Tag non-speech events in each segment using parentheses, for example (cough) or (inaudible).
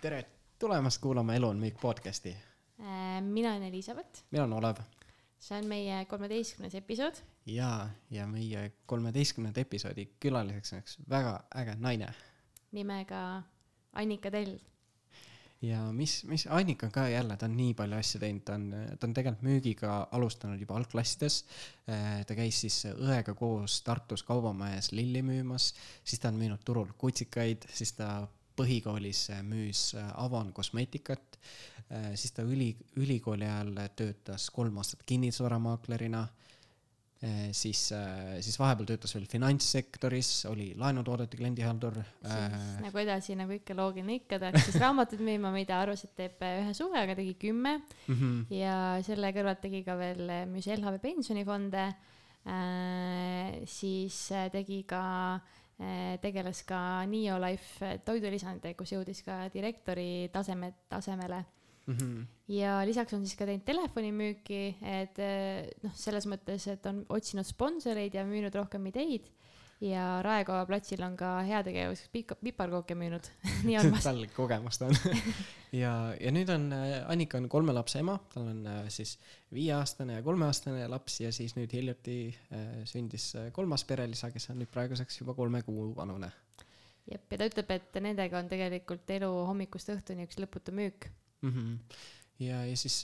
tere tulemast kuulama Elu on müük podcasti. Äh, mina olen Elizabeth, mina olen Olev see on meie kolmeteistkümnes episood. ja, ja meie kolmeteistkümnenda episoodi külaliseks on üks väga äge naine. nimega Annika Tell. ja mis, mis Annika on ka jälle, ta on nii palju asju teinud, ta on, ta on tegelikult müügiga alustanud juba algklassides. ta käis siis õega koos Tartus Kaubamajas lilli müümas, siis ta on müünud turul kutsikaid, siis ta põhikoolis müüs Avan kosmeetikat, siis ta üli, ülikooli ajal töötas kolm aastat kinnisvaramaaklerina, siis, siis vahepeal töötas veel finantssektoris, oli laenutoodete kliendihaldur. siis nagu edasi, nagu ikka loogiline ikka, ta hakkas siis raamatuid müüma, mida arvas, et teeb ühe suve, aga tegi kümme mm. -hmm. ja selle kõrvalt tegi ka veel, müüs LHV pensionifonde äh,, siis tegi ka äh, tegeles ka Neolife toidulisanditega, kus jõudis ka direktori taseme, tasemele mm. -hmm. ja lisaks on siis ka teinud telefonimüüki, et eh, noh, selles mõttes, et on otsinud sponsoreid ja müünud rohkem ideid ja Raekoja platsil on ka heategevuseks piparkooke müünud. (laughs) Nii armas tal kogemust on. (laughs) Ja, ja nüüd on äh, Annika on kolme lapse ema, tal on äh, siis viieaastane ja kolmeaastane laps ja siis nüüd hiljuti äh, sündis kolmas perelisa, kes on nüüd praeguseks juba kolme kuu vanune. jep, ja ta ütleb, et nendega on tegelikult elu hommikust õhtuni üks lõputu müük. Mm. -hmm ja, ja siis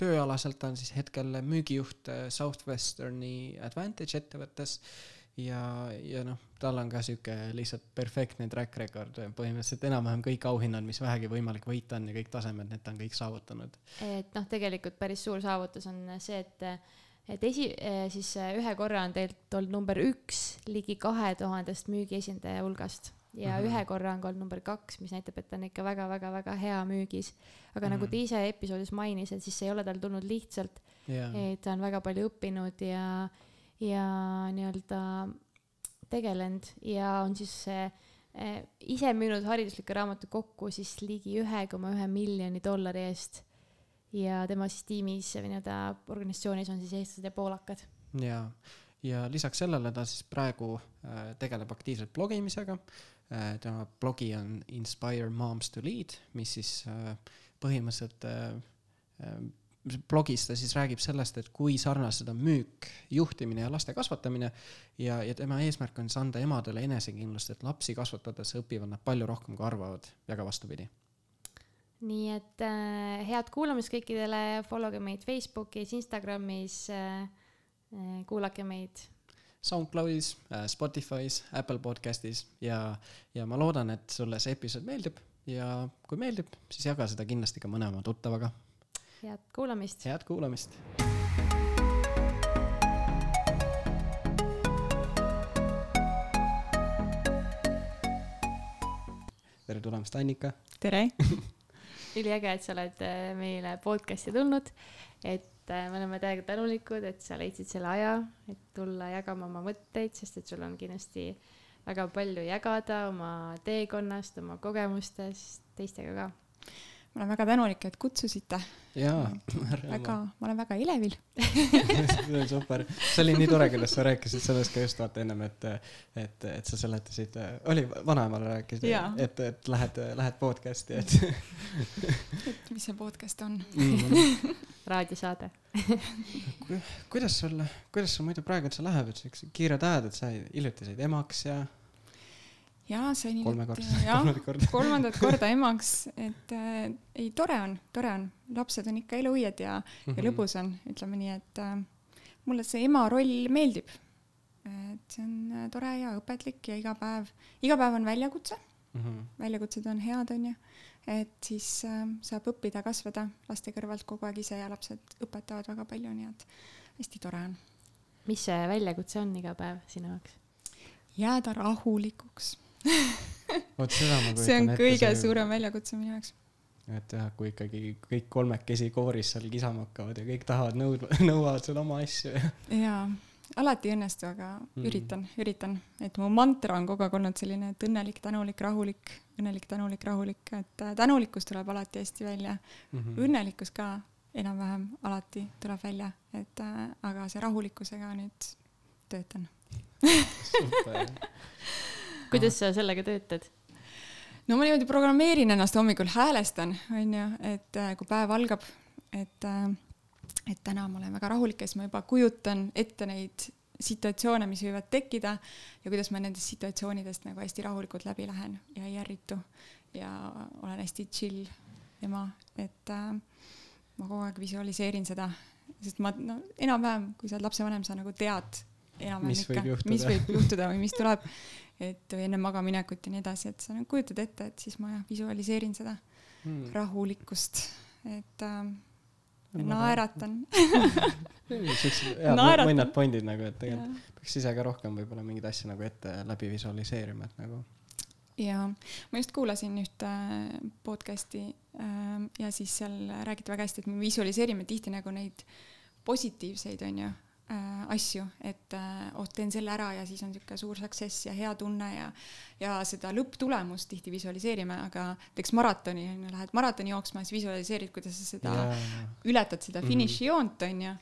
tööalaselt on siis hetkel müügijuht Southwesterni Advantage ettevõttes. äh, ja, ja noh, tal on ka sihuke lihtsalt perfektne track record, põhimõtteliselt enam-vähem kõik auhinnad, mis vähegi võimalik võita on ja kõik tasemed, need ta on kõik saavutanud. et noh, tegelikult päris suur saavutus on see, et, et esi, siis ühe korra on teilt olnud number üks ligi kahe tuhandest müügiesindaja hulgast ja mm -hmm. ühe korra on ka olnud number kaks, mis näitab, et ta on ikka väga-väga-väga hea müügis. aga mm -hmm. nagu mhm. ta ise episoodis mainis, et siis ei ole tal tulnud lihtsalt yeah., et ta on väga palju õppinud ja ja nii-öelda tegelenud ja on siis eh, ise müünud hariduslikke raamatuid kokku siis ligi ühe koma ühe miljoni dollari eest. ja tema siis tiimis või nii-öelda organisatsioonis on siis eestlased ja poolakad. ja, ja lisaks sellele ta siis praegu äh, tegeleb aktiivselt blogimisega äh,. tema blogi on Inspire Moms to Lead, mis siis äh, põhimõtteliselt blogis ta siis räägib sellest, et kui sarnased on müük, juhtimine ja laste kasvatamine ja, ja tema eesmärk on siis anda emadele enesekindlust, et lapsi kasvatades õpivad nad palju rohkem, kui arvavad ja ka vastupidi. nii et äh, head kuulamist kõikidele, follow ge meid Facebookis, Instagramis äh,, äh kuulake meid SoundCloudis, äh, Spotify's, Apple podcastis ja, ja ma loodan, et sulle see episood meeldib ja kui meeldib, siis jaga seda kindlasti ka mõne oma tuttavaga head kuulamist. head kuulamist. tere tulemast, Annika. tere (laughs) üliäge, et sa oled äh, meile podcast'i tulnud. et äh, me oleme täiega tänulikud, et sa leidsid selle aja, et tulla jagama oma mõtteid, sest et sul on kindlasti väga palju jagada oma teekonnast, oma kogemustest teistega ka ma olen väga tänulik, et kutsusite. jaa. (laughs) väga, ma olen väga elevil (laughs) see on super, see oli nii tore, kuidas sa rääkisid sellest ka just vaata ennem, et, et, et sa seletasid, oli vanaemale rääkisid, et, et lähed, lähed podcast'i, et (laughs) et mis see podcast on mm. -hmm. raadiosaade kuidas sul, kuidas sul muidu praegu üldse läheb, et siuksed kiired ajad, et sa hiljuti said emaks ja jaa, sain hiljuti, kolmandat (laughs) korda emaks, et äh, ei, tore on, tore on, lapsed on ikka eluõied ja mm, -hmm. ja mhm. lõbus on, ütleme nii, et äh, mulle see ema roll meeldib. et see on äh, tore ja õpetlik ja iga päev, iga päev on väljakutse mm. -hmm. väljakutsed on head, on ju, et siis äh, saab õppida, kasvada laste kõrvalt kogu aeg ise ja lapsed õpetavad väga palju, nii et hästi tore on. mis see väljakutse on iga päev sinu jaoks? jääda rahulikuks vot seda ma kujutan ette. see on kõige see... suurem väljakutse minu jaoks. et jah, kui ikkagi kõik kolmekesi kooris seal kisama hakkavad ja kõik tahavad nõudma, nõuavad seal oma asju ja. jaa, alati ei õnnestu, aga mm. üritan, üritan, et mu mantra on kogu aeg olnud selline, et õnnelik, tänulik, rahulik, õnnelik, tänulik, rahulik, et äh, tänulikkus tuleb alati hästi välja mm. -hmm. õnnelikkus ka enam-vähem alati tuleb välja, et äh, aga see rahulikkusega nüüd töötan kuidas sa sellega töötad? no ma niimoodi programmeerin ennast hommikul, häälestan, onju, et äh, kui päev algab, et, äh, et täna ma olen väga rahulik ja siis ma juba kujutan ette neid situatsioone, mis võivad tekkida ja kuidas ma nendest situatsioonidest nagu hästi rahulikult läbi lähen ja ei ärritu ja olen hästi chill ema, et äh, ma kogu aeg visualiseerin seda, sest ma no enam-vähem, kui sa oled lapsevanem, sa nagu tead enam-vähem ikka, mis võib juhtuda või mis tuleb et või enne magamaminekut ja nii edasi, et sa nagu kujutad ette, et siis ma jah, visualiseerin seda hmm. rahulikkust, et äh, naeratan (laughs) head mõned pointid nagu, et tegelikult peaks ise ka rohkem võib-olla mingeid asju nagu ette läbi visualiseerima, et nagu. ja ma just kuulasin ühte podcast'i äh, ja siis seal räägiti väga hästi, et me visualiseerime tihti nagu neid positiivseid, onju äh, asju, et äh, oh, teen selle ära ja siis on niisugune suur success ja hea tunne ja ja seda lõpptulemust tihti visualiseerime, aga näiteks maratoni on ju, lähed maratoni jooksma, siis visualiseerid, kuidas sa seda yeah. ületad seda mhm. finišijoont, on ju,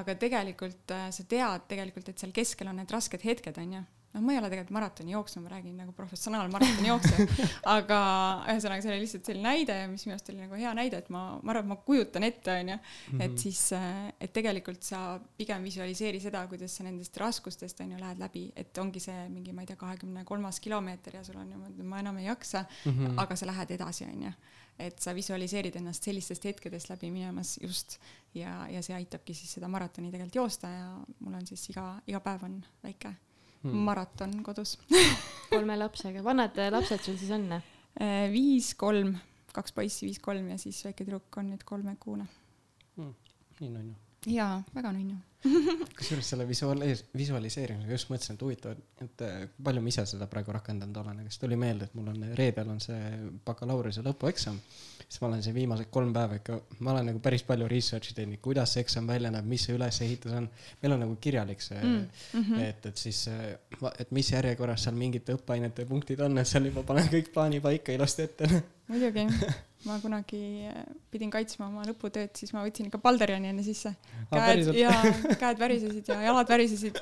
aga tegelikult äh, sa tead tegelikult, et seal keskel on need rasked hetked, on ju noh, ma ei ole tegelikult maratoni jooksnud, ma räägin nagu professionaalmaratoni jooksja, (laughs) aga ühesõnaga, see oli lihtsalt selline näide, mis minu arust oli nagu hea näide, et ma, ma arvan, et ma kujutan ette, onju, et mhm. siis, äh, et tegelikult sa pigem visualiseeri seda, kuidas sa nendest raskustest onju lähed läbi, et ongi see mingi, ma ei tea, kahekümne kolmas kilomeeter ja sul on niimoodi, ma enam ei jaksa mm, -hmm. aga sa lähed edasi, onju. Et sa visualiseerid ennast sellistest hetkedest läbi minemas just. Ja, ja see aitabki siis seda maratoni tegelikult joosta ja mul on siis iga, iga päev on väike hmm. maraton kodus (laughs) kolme lapsega, vanad lapsed sul siis on? Äh, viis, kolm, kaks poissi, viis, kolm ja siis väike tüdruk on nüüd kolmekuune hmm.. nii nunnu. Jaa, väga nunnu (laughs) kusjuures selle visualis-, visualiseerimisega just mõtlesin, et huvitav, et palju ma ise seda praegu rakendanud olen, aga siis tuli meelde, et mul on reedel on see bakalaureuse lõpueksam. siis ma olen siin viimased kolm päeva ikka, ma olen nagu päris palju research'i teinud, kuidas see eksam välja näeb, mis see ülesehitus on. meil on nagu kirjalik see mm, -hmm. et, et siis, et mis järjekorras seal mingite õppeainete punktid on, et seal juba panen kõik plaani paika ilusti ette. muidugi (laughs) ma kunagi pidin kaitsma oma lõputööd, siis ma võtsin ikka Balderiani enne sisse. käed ah, ja (laughs) käed värisesid ja jalad värisesid.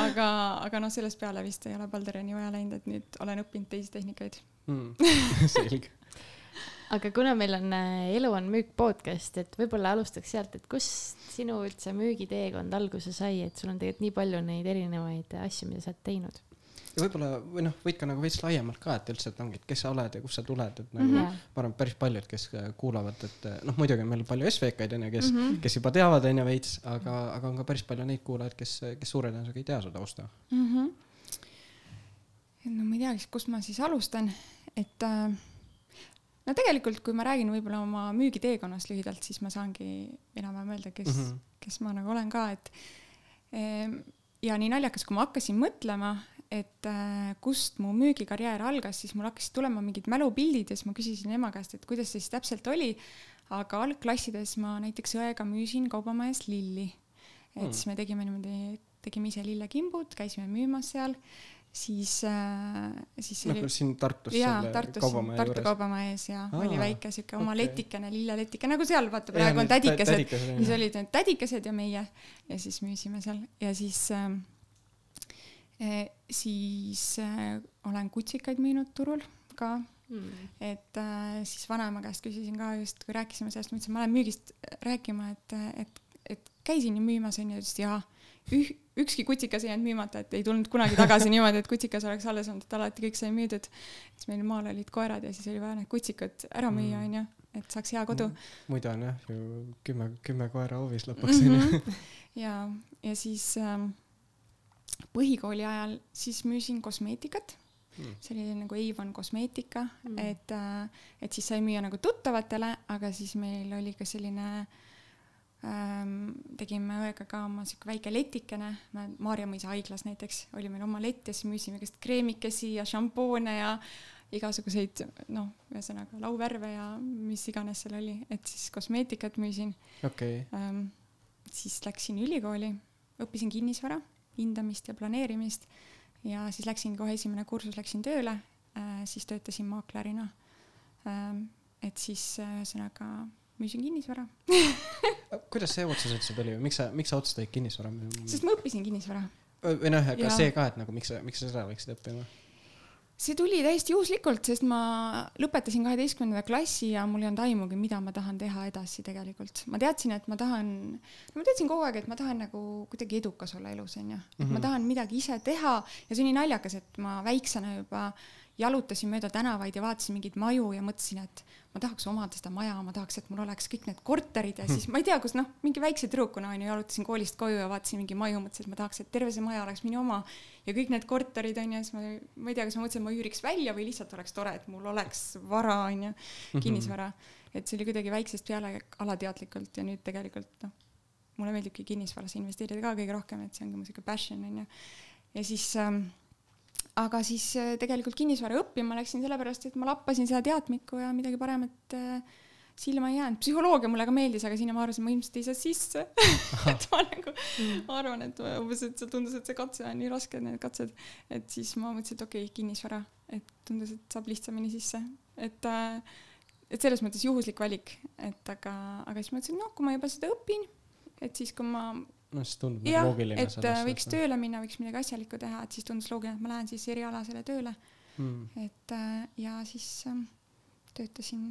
aga, aga noh, sellest peale vist ei ole Balderiani vaja läinud, et nüüd olen õppinud teisi tehnikaid mm,. (laughs) selge aga kuna meil on äh, Elu on müük podcast, et võib-olla alustaks sealt, et kust sinu üldse müügiteekond alguse sai, et sul on tegelikult nii palju neid erinevaid asju, mida sa oled teinud ja võib-olla või noh, võid ka nagu veits laiemalt ka, et üldse, et ongi, et kes sa oled ja kust sa tuled, et nagu mm -hmm. ma arvan, päris paljud, kes kuulavad, et noh, muidugi on meil palju SVK-id onju, kes mm, -hmm. kes juba teavad onju veits, aga, aga on ka päris palju neid kuulajaid, kes, kes suure tõenäosusega ei tea su tausta mm. -hmm. no ma ei teagi, kust ma siis alustan, et äh, no tegelikult, kui ma räägin võib-olla oma müügiteekonnast lühidalt, siis ma saangi enam-vähem öelda, kes mm, -hmm. kes ma nagu olen ka, et ja nii naljakas, kui ma hakkasin mõtlema, et äh, kust mu müügikarjäär algas, siis mul hakkasid tulema mingid mälupildid ja siis ma küsisin ema käest, et kuidas see siis täpselt oli. aga algklassides ma näiteks õega müüsin kaubamajas lilli. et mm. siis me tegime niimoodi, tegime ise lillekimbud, käisime müümas seal, siis äh,, siis noh, siin Tartus. jaa, Tartus, Tartu juures. kaubamaja ees ja Aa, oli väike siuke oma okay. letikene, lilleletike, nagu seal vaata praegu on tädikesed, siis olid need tädikesed ja meie ja siis müüsime seal ja siis äh, siis eh, olen kutsikaid müünud turul ka mm.. et äh, siis vanaema käest küsisin ka just, kui rääkisime sellest, ma ütlesin, ma lähen müügist rääkima, et, et, et käisin ju müümas onju, ta ütles jaa. Üh, ükski kutsikas ei jäänud müümata, et ei tulnud kunagi tagasi (laughs) niimoodi, et kutsikas oleks alles olnud, et alati kõik sai müüdud. siis meil maal olid koerad ja siis oli vaja need kutsikad ära müüa, onju, et saaks hea kodu. muidu on jah ju kümme, kümme koera hoovis lõpuks onju mm -hmm. (laughs) ja, ja siis ähm, põhikooli ajal siis müüsin kosmeetikat. Mm.. see oli nagu Avon kosmeetika mm., et, äh, et siis sai müüa nagu tuttavatele, aga siis meil oli ka selline ähm,, tegime õega ka oma sihuke väike letikene, Maarja mõisa haiglas näiteks oli meil oma lett ja siis müüsime igast kreemikesi ja šampoone ja igasuguseid noh, ühesõnaga lauvärve ja mis iganes seal oli, et siis kosmeetikat müüsin. Okay.. Ähm, siis läksin ülikooli, õppisin kinnisvara hindamist ja planeerimist ja siis läksin kohe esimene kursus, läksin tööle äh,, siis töötasin maaklerina ähm,. et siis äh, ühesõnaga müüsin kinnisvara (laughs) kuidas see otsus üldse tuli või miks sa, miks sa otsustasid kinnisvara müüa? sest ma õppisin kinnisvara. või noh, aga see ka, et nagu miks sa, miks sa seda läksid õppima? See tuli täiesti juhuslikult, sest ma lõpetasin kaheteistkümnenda klassi ja mul ei olnud aimugi, mida ma tahan teha edasi tegelikult. ma teadsin, et ma tahan, ma teadsin kogu aeg, et ma tahan nagu kuidagi edukas olla elus, onju. et mm -hmm. ma mhm. tahan midagi ise teha ja see nii naljakas, et ma väiksena juba jalutasin mööda tänavaid ja vaatasin mingeid maju ja mõtlesin, et ma tahaks omada seda maja, ma tahaks, et mul oleks kõik need korterid ja siis ma ei tea, kus noh, mingi väikse tüdrukuna onju jalutasin koolist koju ja vaatasin mingi maju, mõtlesin, et ma tahaks, et terve see maja oleks minu oma ja kõik need korterid onju, siis ma, ma ei tea, kas ma mõtlesin, et ma üüriks välja või lihtsalt oleks tore, et mul oleks vara onju, mhm. kinnisvara. et see oli kuidagi väiksest peale alateadlikult ja nüüd tegelikult noh, mulle meeldibki kinnisvarasse investeerida ka kõige rohkem, et see ongi mu siuke passion onju. ja siis ähm, aga siis äh, tegelikult kinnisvara õppima läksin sellepärast, et ma lappasin seda teadmikku ja midagi paremat äh, silma ei jäänud. psühholoogia mulle ka meeldis, aga sinna ma arvasin, ma ilmselt ei saa sisse. (laughs) Et ma nagu mm. arvan, et umbes, et see tundus, et see katse on nii raske, need katsed, et siis ma mõtlesin, et okei okay,, kinnisvara, et tundus, et saab lihtsamini sisse, et äh, et selles mõttes juhuslik valik, et aga, aga siis mõtlesin, noh, kui ma juba seda õpin, et siis, kui ma noh, siis tundub nagu loogiline. et sellest, võiks et... tööle minna, võiks midagi asjalikku teha, et siis tundus loogiline, et ma lähen siis erialasele tööle mm.. et äh, ja siis äh, töötasin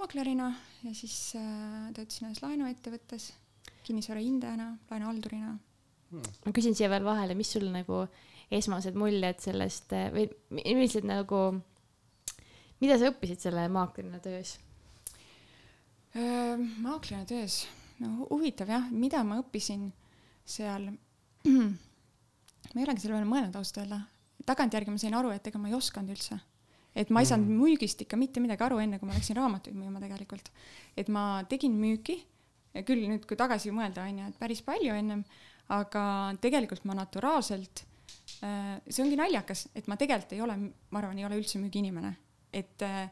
maklerina ja siis äh, töötasin ühes laenuettevõttes kinnisvara hindajana, laenuhaldurina mm.. ma küsin siia veel vahele, mis sul nagu esmased muljed sellest äh, või millised nagu, mida sa õppisid selle maaklerina töös? Äh, maaklerina töös no huvitav jah, mida ma õppisin seal ma ei olegi selle peale mõelnud ausalt öelda. tagantjärgi ma sain aru, et ega ma ei osanud üldse. et ma ei saanud mm. müügist ikka mitte midagi aru, enne kui ma läksin raamatuid müüma tegelikult. et ma tegin müüki, küll nüüd, kui tagasi mõelda, on ju, et päris palju ennem, aga tegelikult ma naturaalselt, äh, see ongi naljakas, et ma tegelikult ei ole, ma arvan, ei ole üldse müügiinimene. et äh,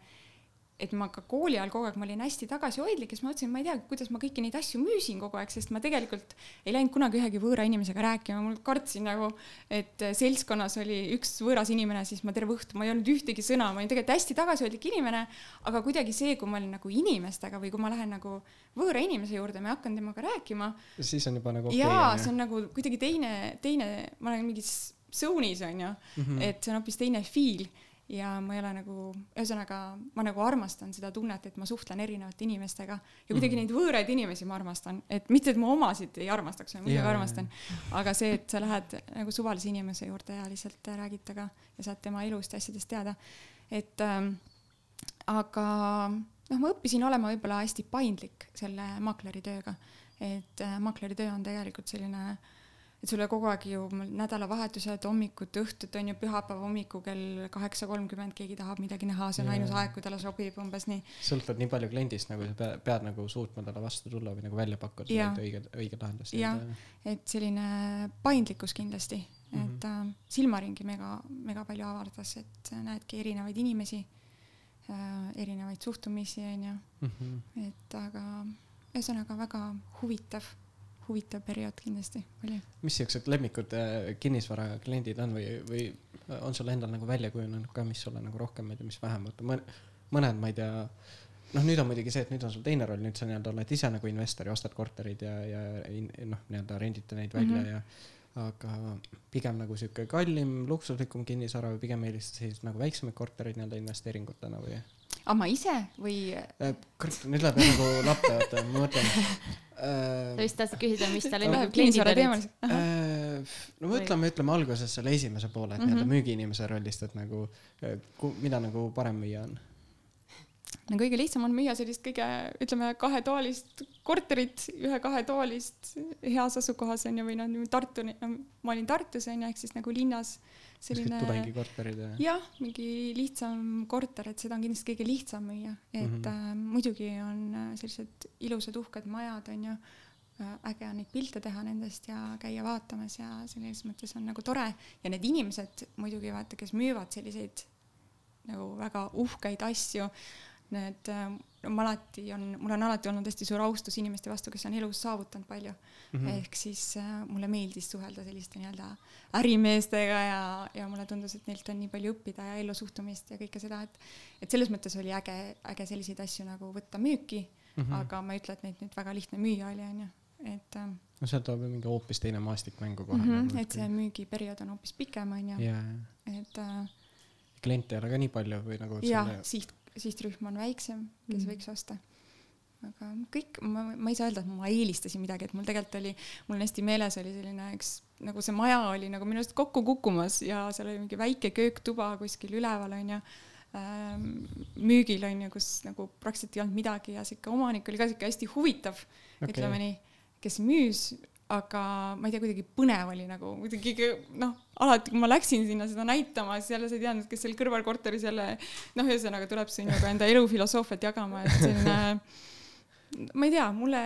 et ma ka kooli ajal kogu aeg, ma olin hästi tagasihoidlik ja siis ma mõtlesin, ma ei tea, kuidas ma kõiki neid asju müüsin kogu aeg, sest ma tegelikult ei läinud kunagi ühegi võõra inimesega rääkima, mul kartsin nagu, et seltskonnas oli üks võõras inimene, siis ma terve õhtu, ma ei öelnud ühtegi sõna, ma olin tegelikult hästi tagasihoidlik inimene, aga kuidagi see, kui ma olin nagu inimestega või kui ma lähen nagu võõra inimese juurde, ma hakkan temaga rääkima. siis on juba nagu okei okay,. jaa, see on nagu kuidagi teine, teine, ma olen mingis zone'is onju mm, -hmm. et see on hoopis teine feel ja ma ei ole nagu, ühesõnaga ma nagu armastan seda tunnet, et ma suhtlen erinevate inimestega. Ja kuidagi mm. neid võõraid inimesi ma armastan, et mitte, et ma omasid ei armastaks, ma muidugi armastan, aga see, et sa lähed nagu suvalise inimese juurde ja lihtsalt räägid temaga ja saad tema elust ja asjadest teada, et ähm, aga noh, ma õppisin olema võib-olla hästi paindlik selle makleri tööga, et äh, makleri töö on tegelikult selline äh, et sul oli kogu aeg ju nädalavahetused, hommikud, õhtud on ju, pühapäeva hommikul kell kaheksa kolmkümmend keegi tahab midagi näha, see on yeah. ainus aeg, kui talle sobib umbes nii. sõltub nii palju kliendist, nagu sa pead, pead nagu suutma talle vastu tulla või nagu välja pakkuda yeah. õige, õige lahendust. jah, et selline paindlikkus kindlasti mm, -hmm. et äh, silmaringi mega, mega palju avardas, et näedki erinevaid inimesi äh,, erinevaid suhtumisi, onju. Mhm. et aga ühesõnaga väga huvitav huvitav periood kindlasti oli. mis siuksed lemmikud äh, kinnisvarakliendid on või, või on sul endal nagu välja kujunenud ka, mis sulle nagu rohkem meeldib, mis vähem, mõned, mõned, ma ei tea, noh, nüüd on muidugi see, et nüüd on sul teine roll, nüüd sa nii-öelda oled ise nagu investor ja ostad korterid ja, ja noh, nii-öelda rendite neid välja mm -hmm. ja aga pigem nagu sihuke kallim, luksuslikum kinnisvara või pigem eelistad selliseid nagu väiksemaid kortereid nii-öelda investeeringutena või? Aga ma ise või? Äh, kurat, nüüd läheb nagu lappe, vaata, ma mõtlen sa vist tahtsid küsida, mis tal enda kliendid olid? Äh, no ütleme, ütleme alguses selle esimese poole, et mm -hmm. nii-öelda müügiinimese rollist, et nagu äh, mida nagu parem müüa on no kõige lihtsam on müüa sellist kõige, ütleme, kahetoalist korterit, ühe-kahetoalist heas asukohas on ju, või noh, Tartu, ma olin Tartus on ju, ehk siis nagu linnas selline. tudengikorterid ja. jah, mingi lihtsam korter, et seda on kindlasti kõige lihtsam müüa, et mm -hmm. äh, muidugi on äh, sellised ilusad uhked majad on ju äh,, äge on neid pilte teha nendest ja käia vaatamas ja selles mõttes on nagu tore ja need inimesed muidugi vaata, kes müüvad selliseid nagu väga uhkeid asju need no ma alati on, mul on alati olnud hästi suur austus inimeste vastu, kes on elus saavutanud palju mm. -hmm. ehk siis äh, mulle meeldis suhelda selliste nii-öelda ärimeestega ja, ja mulle tundus, et neilt on nii palju õppida ja ellusuhtumist ja kõike seda, et, et selles mõttes oli äge, äge selliseid asju nagu võtta müüki mm, -hmm. aga ma ei ütle, et neid nüüd väga lihtne müüa oli, onju, et äh, no seal tuleb ju mingi hoopis teine maastik mängu kohe mm. -hmm, et see müügiperiood on hoopis pikem, on ju. jaa, et äh, kliente ei ole ka nii palju või nagu jah selle..., siht, sihtrühm on väiksem, kes mm. võiks osta. aga kõik, ma, ma ei saa öelda, et ma eelistasin midagi, et mul tegelikult oli, mul on hästi meeles oli selline üks, nagu see maja oli nagu minu arust kokku kukkumas ja seal oli mingi väike kööktuba kuskil üleval onju ähm, müügil onju, kus nagu praktiliselt ei olnud midagi ja sihuke omanik oli ka sihuke hästi huvitav okay., ütleme nii, kes müüs, aga ma ei tea, kuidagi põnev oli nagu kuidagi noh, alati kui ma läksin sinna seda näitama, siis jälle sa ei teadnud, kes seal kõrvalkorteris jälle noh, ühesõnaga tuleb sinuga enda elufilosoofiat jagama, et selline (laughs) ma ei tea, mulle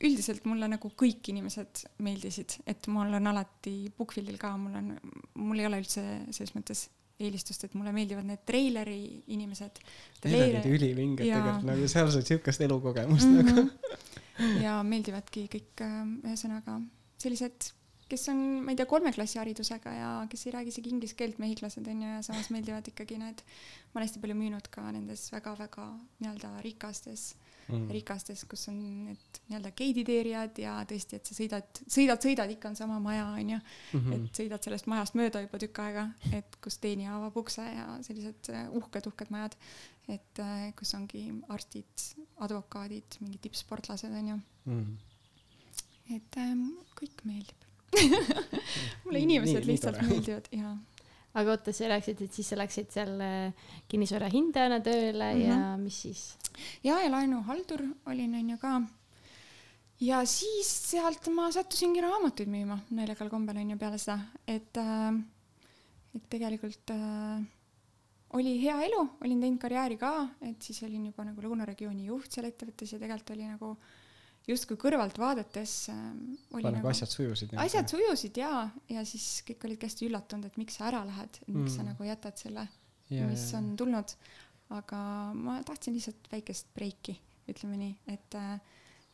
üldiselt mulle nagu kõik inimesed meeldisid, et mul on alati Bookfieldil ka, mul on, mul ei ole üldse selles mõttes eelistust, et mulle meeldivad need treileri inimesed. Need olid ülivinged tegelikult nagu seal said siukest elukogemust mm nagu -hmm. (laughs) (laughs) ja meeldivadki kõik äh, ühesõnaga sellised, kes on, ma ei tea, kolme klassi haridusega ja kes ei räägi isegi inglise keelt, mehhiklased on ju, ja samas meeldivad ikkagi need, ma olen hästi palju müünud ka nendes väga-väga nii-öelda rikastes mm. rikastes, kus on need nii-öelda geiditeerijad ja tõesti, et sa sõidad, sõidad, sõidad, ikka on sama maja, onju. Mhm. et sõidad sellest majast mööda juba tükk aega, et kus teenija avab ukse ja sellised äh, uhked, uhked majad. Et äh, kus ongi arstid, advokaadid, mingid tippsportlased, onju. mm. et ähm, kõik meeldib (laughs) mulle inimesed Nii- nii lihtsalt tore. meeldivad ja aga oota, sa rääkisid, et siis sa läksid seal kinnisvara hindajana tööle mm -hmm. ja Mhm. mis siis? ja, ja laenuhaldur olin, onju ka. ja siis sealt ma sattusingi raamatuid müüma naljakal kombel onju peale seda, et äh, et tegelikult äh, oli hea elu, olin teinud karjääri ka, et siis olin juba nagu lõunaregiooni juht seal ettevõttes ja tegelikult oli nagu justkui kõrvalt vaadates äh, oli nagu nagu asjad sujusid asjad sujusid ja, ja siis kõik olid hästi üllatunud, et miks sa ära lähed, miks mm. sa nagu jätad selle mis on tulnud. aga ma tahtsin lihtsalt väikest breiki, ütleme nii, et äh,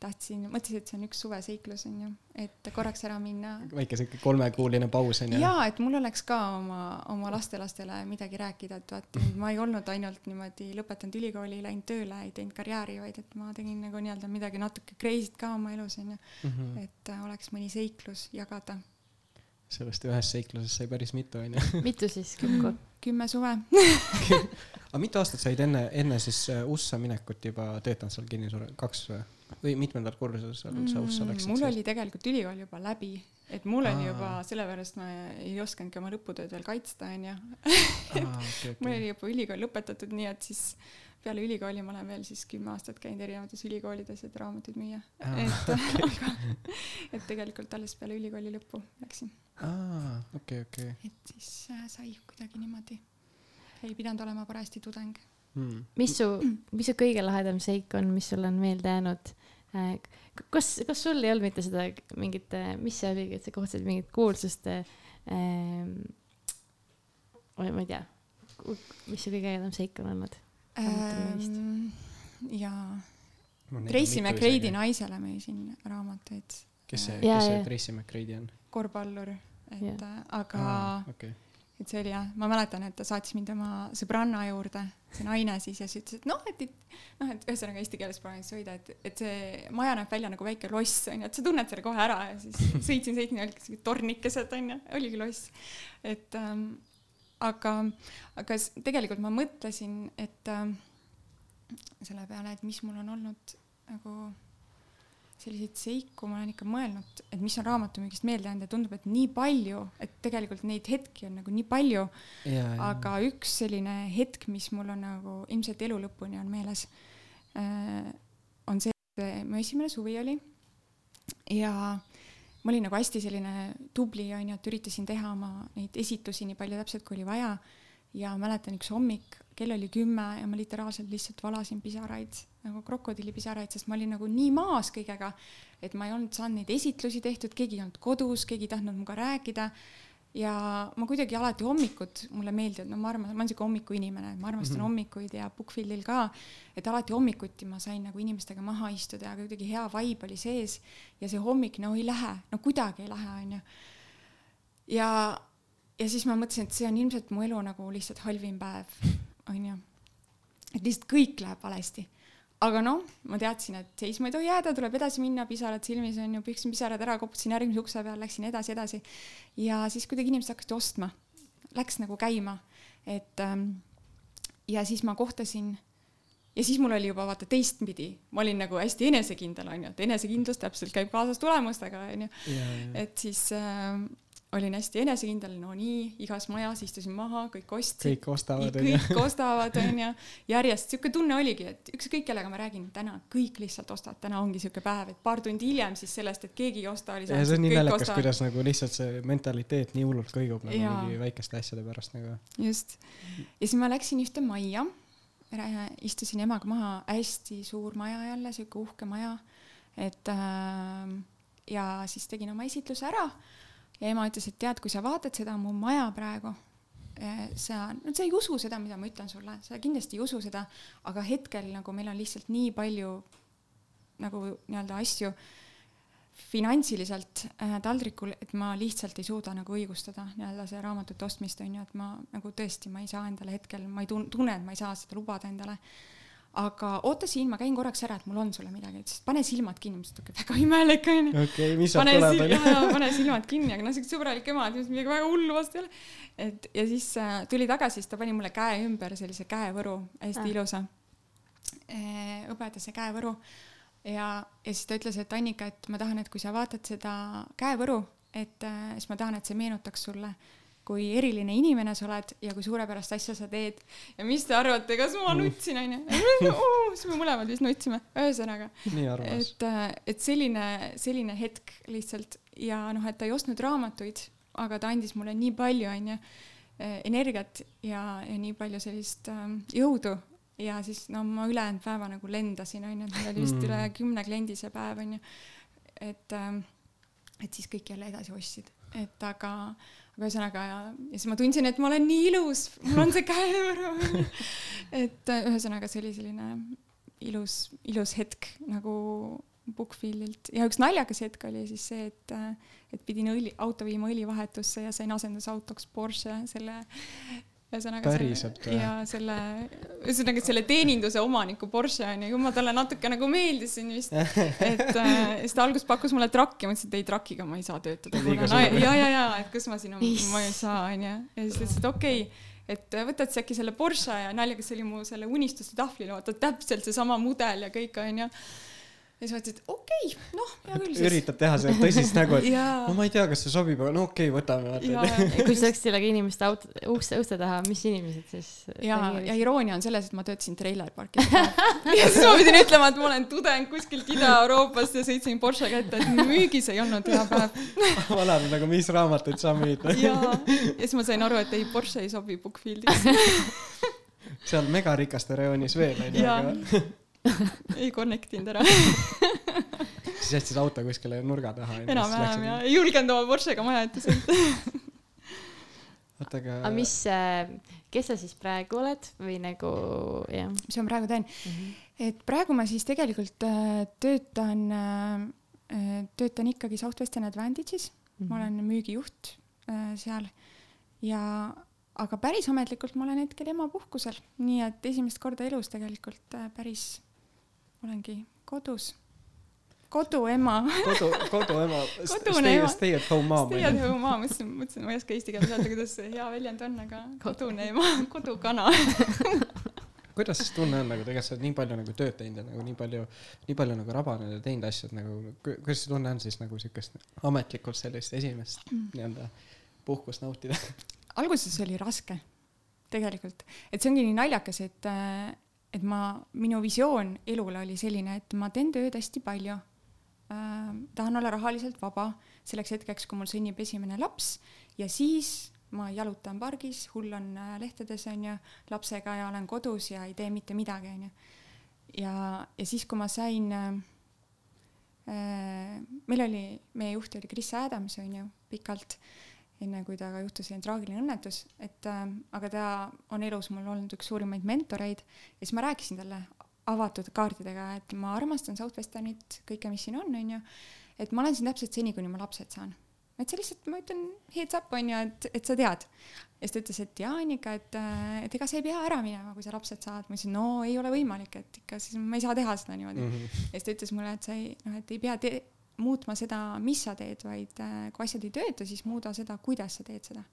tahtsin, mõtlesin, et see on üks suveseiklus onju, et korraks ära minna. väike siuke kolmekuuline paus on ju. ja et mul oleks ka oma, oma lastelastele midagi rääkida, et vaata, ma ei olnud ainult niimoodi lõpetanud ülikooli, läinud tööle, ei teinud karjääri, vaid et ma tegin nagu nii-öelda midagi natuke crazy't ka oma elus onju, Mhm. et äh, oleks mõni seiklus jagada. sellest ühest seiklusest sai päris mitu onju. (laughs) mitu siis kokku? kümme suve (laughs) aga mitu aastat said enne, enne siis äh, USA minekut juba töötanud seal kinnisvara, kaks või? Või mitmendal kursusel sa läksid? Mm, mul oli tegelikult ülikool juba läbi, et mul oli Aa. juba, sellepärast ma ei osanudki oma lõputööd veel kaitsta, onju. (laughs) okay, mul oli juba ülikool lõpetatud, nii et siis peale ülikooli ma olen veel siis kümme aastat käinud erinevates ülikoolides, et raamatuid müüa. Et (laughs) aga, et tegelikult alles peale ülikooli lõppu läksin, aa, okei, okei. et siis äh, sai kuidagi niimoodi. ei pidanud olema parajasti tudeng. Hmm. mis su, mis su kõige lahedam seik on, mis sulle on meelde jäänud? Äh, kas, kas sul ei olnud mitte seda mingit, mis see oligi, et sa kohtasid mingit kuulsust ähm,? ma ei tea, mis su kõige ägedam seik on olnud? Ähm, jaa, Tracy isegi. naisele müüsin raamatuid, kes see, kes see. Tracy McGrady on? korvpallur, et äh, aga okei. Et see oli jah, ma mäletan, et ta saatis mind oma sõbranna juurde, see naine siis ja siis ütles, et noh, et noh, et ühesõnaga eesti keeles nüüd sõida, et, et see maja näeb välja nagu väike loss onju, et sa tunned selle kohe ära ja siis (laughs) sõitsin, sõitsin ja olid siuksed tornikesed onju, oligi loss. et ähm, aga, aga tegelikult ma mõtlesin, et ähm, selle peale, et mis mul on olnud nagu selliseid seiku ma olen ikka mõelnud, et mis on raamatumüügist meelde jäänud ja tundub, et nii palju, et tegelikult neid hetki on nagu nii palju, aga üks selline hetk, mis mul on nagu ilmselt elu lõpuni on meeles, on see, et mu esimene suvi oli. Ja ma olin nagu hästi selline tubli onju, et üritasin teha oma neid esitusi nii palju täpselt, kui oli vaja ja mäletan üks hommik, kell oli kümme ja ma literaalselt lihtsalt valasin pisaraid nagu krokodillipisaraid, sest ma olin nagu nii maas kõigega, et ma ei olnud saanud neid esitlusi tehtud, keegi ei olnud kodus, keegi ei tahtnud minuga rääkida. ja ma kuidagi alati hommikud mulle meeldivad, no ma arvan, ma olen siuke hommikuinimene, ma armastan mm -hmm. hommikuid ja Bookfieldil ka, et alati hommikuti ma sain nagu inimestega maha istuda ja kuidagi hea vibe oli sees ja see hommik no ei lähe, no kuidagi ei lähe, onju. ja, ja siis ma mõtlesin, et see on ilmselt mu elu nagu lihtsalt halvim päev, onju. et lihtsalt kõik läheb valesti aga noh, ma teadsin, et seisma ei tohi jääda, tuleb edasi minna, pisarad silmis on ju, pühkisin pisarad ära, koputasin järgmise ukse peal, läksin edasi, edasi. ja siis kuidagi inimesed hakkasid ostma, läks nagu käima, et ähm, ja siis ma kohtasin ja siis mul oli juba vaata teistpidi, ma olin nagu hästi enesekindel onju, et enesekindlus täpselt käib kaasas tulemustega onju. et siis äh, olin hästi enesekindel, no nii, igas majas istusin maha, kõik ostsid. kõik ostavad onju. kõik (laughs) ostavad (laughs) onju, järjest siuke tunne oligi, et ükskõik kellega ma räägin täna, kõik lihtsalt ostavad, täna ongi siuke päev, et paar tundi hiljem siis sellest, et keegi ei osta, oli see. ja see on nii naljakas, kuidas nagu lihtsalt see mentaliteet nii hullult kõigub nagu ja. mingi väikeste asjade pärast nagu. just, ja siis ma läksin ühte majja, istusin emaga maha, hästi suur maja jälle, siuke uhke maja, et äh, ja siis tegin oma esitluse ära ja ema ütles, et tead, kui sa vaatad seda mu maja praegu, eh, sa, no sa ei usu seda, mida ma ütlen sulle, sa kindlasti ei usu seda, aga hetkel nagu meil on lihtsalt nii palju nagu nii-öelda asju finantsiliselt äh, taldrikul, et ma lihtsalt ei suuda nagu õigustada nii-öelda see raamatute ostmist on ju, et ma nagu tõesti, ma ei saa endale hetkel, ma ei tunne, et ma ei saa seda lubada endale aga oota siin, ma käin korraks ära, et mul on sulle midagi, ütles, pane silmad kinni, ma ütlesin, et väga imelik onju. okei okay,, mis sealt tuleb onju. pane silmad kinni, aga noh, siuke sõbralik ema, et midagi väga hullu vastu ei ole. et ja siis äh, tuli tagasi, siis ta pani mulle käe ümber sellise käevõru, hästi ah. ilusa e,. hõbedase käevõru ja, ja siis ta ütles, et Annika, et ma tahan, et kui sa vaatad seda käevõru, et äh, siis ma tahan, et see meenutaks sulle kui eriline inimene sa oled ja kui suurepärast asja sa teed. ja mis te arvate, kas ma nutsin, onju? (laughs) siis me mõlemad vist nutsime, ühesõnaga. et, äh, et selline, selline hetk lihtsalt ja noh, et ta ei ostnud raamatuid, aga ta andis mulle nii palju, onju, äh, energiat ja, ja nii palju sellist ähm, jõudu ja siis no ma ülejäänud päeva nagu lendasin, onju, et meil oli vist mm. üle kümne kliendi see päev, onju. et, ähm, et siis kõik jälle edasi ostsid, et aga aga ühesõnaga ja, ja siis ma tundsin, et ma olen nii ilus, mul on see käevõru (laughs) et äh, ühesõnaga see oli selline ilus, ilus hetk nagu Bookfieldilt ja üks naljakas hetk oli siis see, et, äh, et pidin õli, auto viima õlivahetusse ja sain asendusautoks Porsche selle ühesõnaga päriselt või? ja selle, ühesõnaga selle teeninduse omaniku Porsche onju, ju ma talle natuke nagu meeldisin vist, et äh, siis ta alguses pakkus mulle trakki, ma ütlesin, et ei trakiga ma ei saa töötada. ja, ja, ja, et kas ma siin, ma ei saa onju, ja siis ta ütles, et okei okay et võtad sa äkki selle Porsche ja naljakas oli mu selle unistuste tahvlil, vaata täpselt seesama mudel ja kõik onju ja siis mõtlesin, et okei okay,, noh, hea küll siis. üritad teha seda tõsist nägu, et no ma ei tea, kas see sobib, aga no okei okay,, võtame. (laughs) kui sa läksid sellega inimeste auto, ukse, uste taha, mis inimesed siis? ja, ja iroonia on selles, et ma töötasin treilerparkis (laughs) ja siis ma pidin ütlema, et ma olen tudeng kuskilt Ida-Euroopast ja sõitsin Porschega ette, et müügis ei olnud hea päev. (laughs) valad nagu, mis raamatuid sa müüd. ja, ja siis ma sain aru, et ei, Porsche ei sobi Bookfieldis seal megarikaste rajoonis veel onju, aga (laughs) ei connect inud ära siis jätsid auto kuskile nurga taha. enam-vähem ja, ei julgenud oma Porschega maja ette sõita (laughs) oota, aga. aga mis, äh, kes sa siis praegu oled või nagu jah? mis ma praegu teen mm? -hmm. et praegu ma siis tegelikult äh, töötan, äh, töötan ikkagi Southwestern Advantage'is mm, -hmm. ma olen müügijuht seal ja aga päris ametlikult ma olen hetkel emapuhkusel, nii et esimest korda elus tegelikult päris olengi kodus. koduema kodu, koduema. (laughs) kodune ema. Stay at home mom. Stay at home mom, mõtlesin, mõtlesin, ma ei oska eesti keeles öelda, kuidas see hea väljend on, aga kodune ema, kodukana (laughs) kuidas siis tunne on nagu tegelikult sa oled nii palju nagu tööd teinud ja nagu nii palju, nii palju nagu rabanenud ja teinud asju, et nagu kuidas see tunne on siis nagu siukest ametlikult sellist esimest mm. nii-öelda puhkust nautida? (laughs) alguses oli raske, tegelikult, et see ongi nii naljakas, et et ma, minu visioon elule oli selline, et ma teen tööd hästi palju äh,. tahan olla rahaliselt vaba selleks hetkeks, kui mul sünnib esimene laps ja siis ma jalutan pargis, hullan äh, lehtedes onju, lapsega ja olen kodus ja ei tee mitte midagi onju. ja, ja siis, kui ma sain äh,, meil oli, meie juht oli Chris Adams onju, pikalt enne kui temaga juhtus selline traagiline õnnetus, et äh, aga ta on elus mul olnud üks suurimaid mentoreid ja siis ma rääkisin talle avatud kaartidega, et ma armastan Southwesternit, kõike, mis siin on, onju. et ma olen siin täpselt seni, kuni ma lapsed saan. et see lihtsalt, ma ütlen heads up on ju, et, et sa tead. ja siis ta ütles, et jaa, Annika, et, et ega sa ei pea ära minema, kui sa lapsed saad. ma ütlesin, no ei ole võimalik, et ikka siis ma ei saa teha seda niimoodi mm. -hmm. ja siis ta ütles mulle, et sa ei, noh, et ei pea te muutma seda, mis sa teed, vaid äh, kui asjad ei tööta, siis muuda seda, kuidas sa teed seda.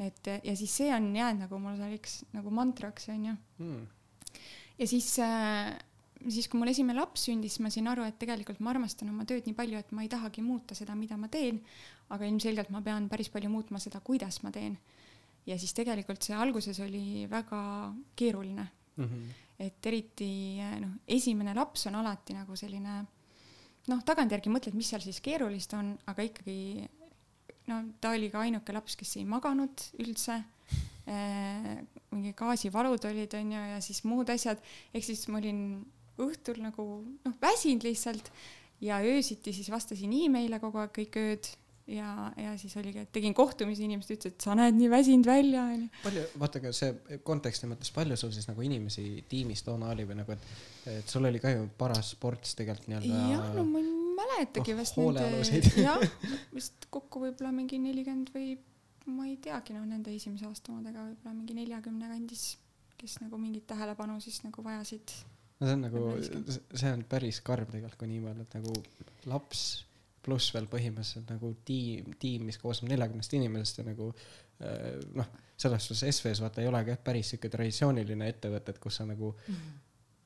et ja siis see on jäänud nagu mul selliseks nagu mantraks, onju mm.. ja siis äh, siis, kui mul esimene laps sündis, ma sain aru, et tegelikult ma armastan oma tööd nii palju, et ma ei tahagi muuta seda, mida ma teen, aga ilmselgelt ma pean päris palju muutma seda, kuidas ma teen. ja siis tegelikult see alguses oli väga keeruline mm. -hmm. et eriti noh, esimene laps on alati nagu selline noh, tagantjärgi mõtled, mis seal siis keerulist on, aga ikkagi no ta oli ka ainuke laps, kes ei maganud üldse. Äh, mingi gaasivalud olid, onju, ja siis muud asjad, ehk siis ma olin õhtul nagu noh, väsinud lihtsalt. Ja öösiti siis vastasin email'e kogu aeg kõik ööd ja, ja siis oligi, et tegin kohtumisi, inimesed ütlesid, et sa näed nii väsinud välja, onju. palju, vaata ka see konteksti mõttes, palju sul siis nagu inimesi tiimis toona oli või nagu, et, et sul oli ka ju paras sports tegelikult nii-öelda. jah, no ma ei mäletagi oh, vast nende, (laughs) jah, vist kokku võib-olla mingi nelikümmend või ma ei teagi, noh, nende esimese aasta omadega võib-olla mingi neljakümne kandis, kes nagu mingit tähelepanu siis nagu vajasid no see on nagu, see on päris karm tegelikult, kui nii mõelda, et nagu laps pluss veel põhimõtteliselt nagu tiim, tiim, mis koosneb neljakümnest inimesest ja nagu äh, noh, selles suhtes SVS vaata ei olegi jah päris sihuke traditsiooniline ettevõte, et kus sa nagu -hmm.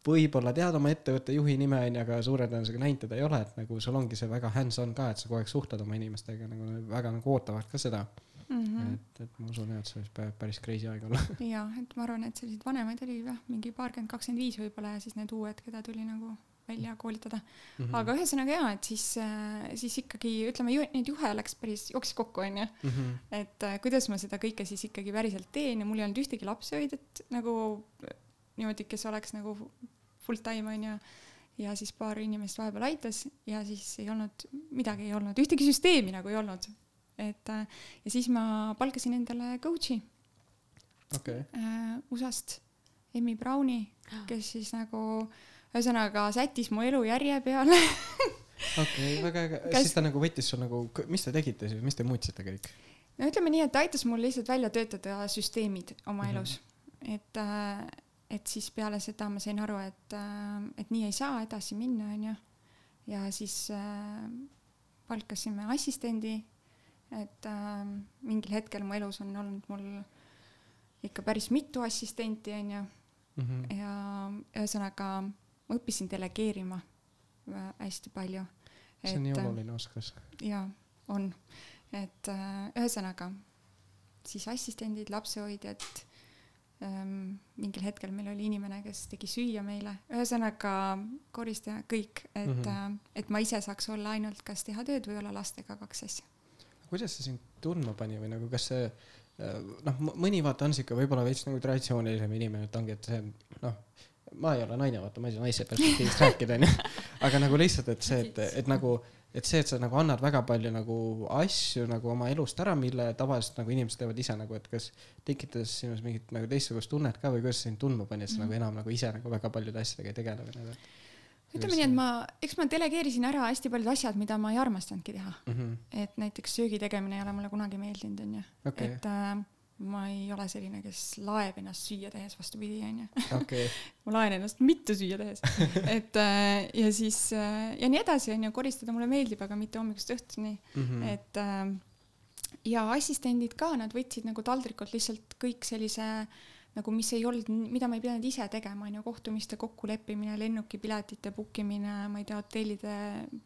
võib-olla tead oma ettevõtte juhi nime onju, aga suure tõenäosusega näinud teda ei ole, et nagu sul ongi see väga hands-on ka, et sa kogu aeg suhtled oma inimestega nagu väga nagu ootavad ka seda mm. -hmm. et, et ma usun jah, et see võib päris crazy aeg olla. ja, et ma arvan, et selliseid vanemaid oli jah, mingi paarkümmend, kakskümmend viis võib-olla ja siis need uued, keda tuli nagu välja koolitada mm. -hmm. aga ühesõnaga jaa, et siis, äh, siis ikkagi ütleme ju,, neid juhe läks päris, jooksis kokku, onju. Mhm. et äh, kuidas ma seda kõike siis ikkagi päriselt teen ja mul ei olnud ühtegi lapsehoidjat nagu niimoodi, kes oleks nagu full time, onju ja siis paar inimest vahepeal aitas ja siis ei olnud, midagi ei olnud, ühtegi süsteemi nagu ei olnud et äh, ja siis ma palkasin endale coach'i okay. äh, USA-st, Emmy Browni, kes siis nagu ühesõnaga sättis mu elu järje peale (laughs) okei okay,, väga äge Kas..., siis ta nagu võttis sul nagu, mis te tegite siis, mis te muutsite kõik? no ütleme nii, et ta aitas mul lihtsalt välja töötada süsteemid oma mm -hmm. elus, et äh, et siis peale seda ma sain aru, et, äh, et nii ei saa edasi minna, onju. ja siis äh, palkasime assistendi et äh, mingil hetkel mu elus on olnud mul ikka päris mitu assistenti, onju mm. -hmm. Ma õppisin delegeerima äh, hästi palju. see on nii äh, oluline oskus. jaa, on. et äh, ühesõnaga siis assistendid, lapsehoidjad ähm,, mingil hetkel meil oli inimene, kes tegi süüa meile, ühesõnaga koristaja, kõik, et mm, -hmm. et ma ise saaks olla ainult kas teha tööd või olla lastega kaks asja kuidas see sind tundma pani või nagu, kas see äh, noh, mõni vaata on sihuke võib-olla veits nagu traditsioonilisem inimene, et ongi, et see noh, ma ei ole naine, vaata, ma ei saa naise perspektiivist rääkida, onju. aga nagu lihtsalt, et see, et, et nagu, et see, et sa nagu annad väga palju nagu asju nagu oma elust ära, mille tavaliselt nagu inimesed teevad ise nagu, et kas tekitas sinus mingit nagu teistsugust tunnet ka või kuidas sind tundma pani, et sa mm. nagu enam nagu ise nagu väga paljude asjadega ei tegele või nagu ütleme nii, et ma, eks ma delegeerisin ära hästi paljud asjad, mida ma ei armastanudki teha mm. -hmm. et näiteks söögi tegemine ei ole mulle kunagi meeldinud, onju et äh, ma ei ole selline, kes laeb ennast süüa tehes, vastupidi, onju (laughs) ma laen ennast mitte süüa tehes (laughs) et äh, ja siis äh, ja nii edasi, onju, koristada mulle meeldib, aga mitte hommikust õhtuni mm. -hmm. et äh, ja assistendid ka, nad võtsid nagu taldrikult lihtsalt kõik sellise äh, nagu mis ei olnud, mida ma ei pidanud ise tegema, on ju, kohtumiste kokkuleppimine, lennukipiletite book imine, ma ei tea, hotellide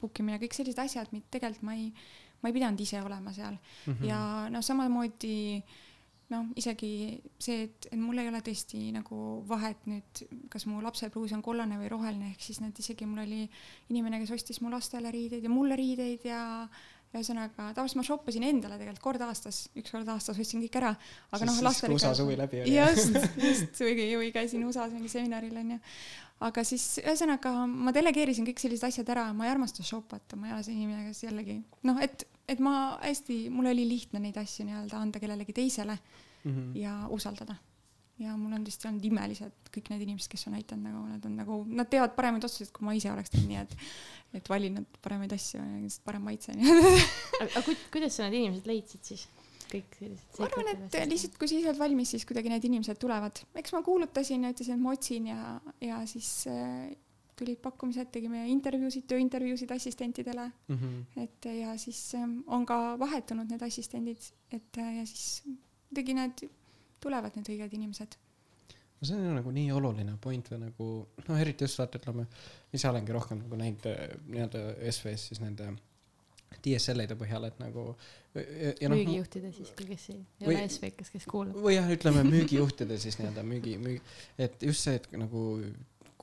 book imine, kõik sellised asjad, mida tegelikult ma ei, ma ei pidanud ise olema seal mm. -hmm. ja noh, samamoodi noh, isegi see, et, et mul ei ole tõesti nagu vahet nüüd, kas mu lapsepruus on kollane või roheline, ehk siis need isegi mul oli inimene, kes ostis mu lastele riideid ja mulle riideid ja ühesõnaga, tavaliselt ma shoppasin endale tegelikult kord aastas, üks kord aastas ostsin kõik ära, aga noh, lastel ikka. USA suvi läbi oli. just, just, või, või käisin USA-s mingi seminaril onju. aga siis ühesõnaga ma delegeerisin kõik sellised asjad ära, ma ei armasta shopata, ma ei ole see inimene, kes jällegi noh, et, et ma hästi, mul oli lihtne neid asju nii-öelda anda kellelegi teisele mm -hmm. ja usaldada ja mul on tõesti olnud imelised kõik need inimesed, kes on aidanud nagu, nad on nagu, nad teevad paremaid otsuseid, kui ma ise oleks teinud, nii et, et valin nad paremaid asju ja lihtsalt parem maitse, aga ku, kuidas sa need inimesed leidsid siis? kõik sellised. ma arvan, et lihtsalt, kui sa ise oled valmis, siis kuidagi need inimesed tulevad. eks ma kuulutasin ja ütlesin, et ma otsin ja, ja siis äh, tulid pakkumised, tegime intervjuusid, tööintervjuusid assistentidele mm. -hmm. et ja siis äh, on ka vahetunud need assistendid, et äh, ja siis kuidagi need tulevad need õiged inimesed no see on nagu nii oluline point või nagu noh, eriti just vaata, ütleme, ise olengi rohkem nagu näinud äh, nii-öelda SV-s siis nende DSL-ide põhjal, et nagu. No, müügijuhtide siiski, kes ei, ei ole SV-kas, kes kuulab. või jah, ütleme müügijuhtide siis nii-öelda müügi, müügi, et just see, et nagu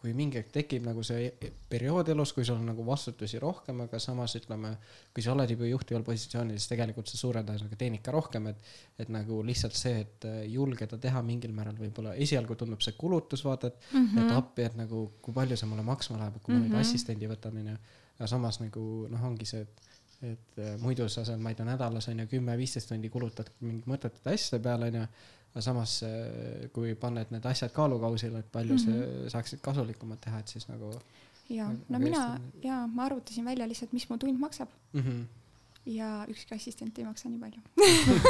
kui mingi hetk tekib nagu see periood elus, kui sul on nagu vastutusi rohkem, aga samas ütleme, kui sa oled juba juhtival positsioonil, siis tegelikult sa suure tõenäosusega teenid ka rohkem, et, et nagu lihtsalt see, et äh, julgeda teha mingil määral võib-olla esialgu tundub see kulutus, vaata, et mm, -hmm. et appi, et nagu kui palju see mulle maksma läheb, kui ma mm -hmm. nüüd mhm. assistendi võtan, onju. aga samas nagu noh, ongi see, et et äh, muidu sa seal, ma ei tea, nädalas on ju kümme-viisteist tundi kulutad mingi mõttetute asjade peale on ju. Aga samas, äh, kui paned need asjad kaalukausile, et palju mm -hmm. sa saaksid kasulikumat teha, et siis nagu. ja, no mina ja ma arvutasin välja lihtsalt, mis mu tund maksab mm. -hmm ja ükski assistent ei maksa nii palju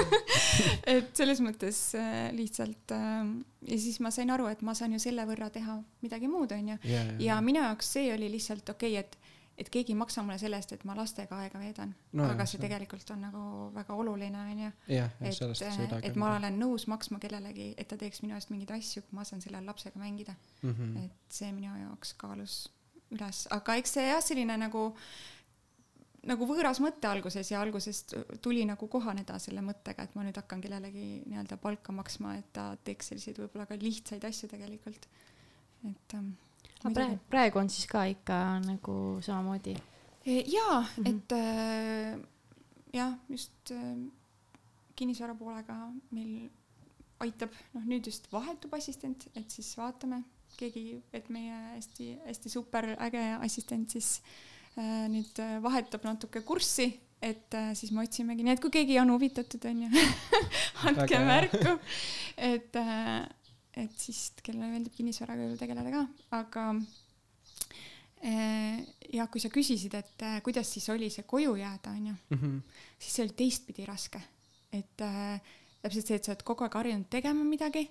(laughs) et selles mõttes äh, lihtsalt äh, ja siis ma sain aru, et ma saan ju selle võrra teha midagi muud, onju. ja minu jaoks see oli lihtsalt okei okay,, et et keegi ei maksa mulle selle eest, et ma lastega aega veedan no,. aga see tegelikult on nagu väga oluline, onju. et, et ma olen nõus maksma kellelegi, et ta teeks minu eest mingeid asju, kui ma saan selle lapsega mängida mm. -hmm. et see minu jaoks kaalus üles, aga eks see jah, selline nagu nagu võõras mõte alguses ja alguses tuli nagu kohaneda selle mõttega, et ma nüüd hakkan kellelegi nii-öelda palka maksma, et ta teeks selliseid võib-olla ka lihtsaid asju tegelikult. et ähm, praegu, praegu on siis ka ikka nagu samamoodi? E, jaa mm, -hmm. et äh, jah, just äh, kinnisvara poolega meil aitab, noh nüüd just vahetub assistent, et siis vaatame, keegi, et meie hästi-hästi super äge assistent siis äh, nüüd äh, vahetab natuke kurssi, et äh, siis me otsimegi, nii et kui keegi on huvitatud, onju (laughs) andke märku, et äh, et siis kellele meeldib kinnisvaraga tegeleda ka, aga eh, ja kui sa küsisid, et eh, kuidas siis oli see koju jääda, onju, mhm. siis see oli teistpidi raske. et äh, täpselt see, et sa oled kogu aeg harjunud tegema midagi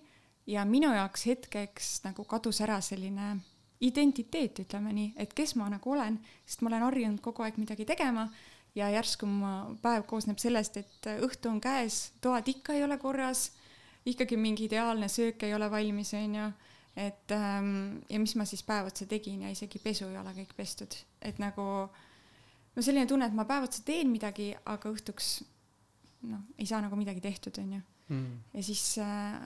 ja minu jaoks hetkeks nagu kadus ära selline identiteet, ütleme nii, et kes ma nagu olen, sest ma olen harjunud kogu aeg midagi tegema ja järsku mu päev koosneb sellest, et õhtu on käes, toad ikka ei ole korras ikkagi mingi ideaalne söök ei ole valmis, onju. et ähm, ja mis ma siis päev otsa tegin ja isegi pesu ei ole kõik pestud, et nagu no selline tunne, et ma päev otsa teen midagi, aga õhtuks noh, ei saa nagu midagi tehtud, onju mm.. ja siis äh,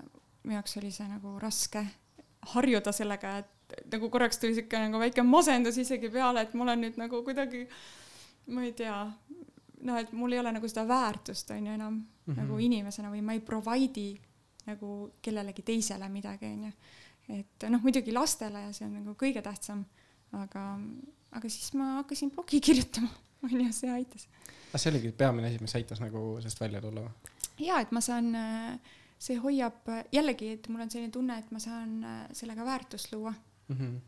minu jaoks oli see nagu raske harjuda sellega, et nagu korraks tuli siuke nagu väike masendus isegi peale, et ma olen nüüd nagu kuidagi, ma ei tea, noh, et mul ei ole nagu seda väärtust onju enam mm -hmm. nagu inimesena või ma ei provide'i nagu kellelegi teisele midagi, onju. et noh, muidugi lastele ja see on nagu kõige tähtsam, aga, aga siis ma hakkasin blogi (laughs) kirjutama, onju, see aitas. aga see oligi peamine asi, mis aitas nagu sellest välja tulla või? jaa, et ma saan, see hoiab jällegi, et mul on selline tunne, et ma saan sellega väärtust luua mm. -hmm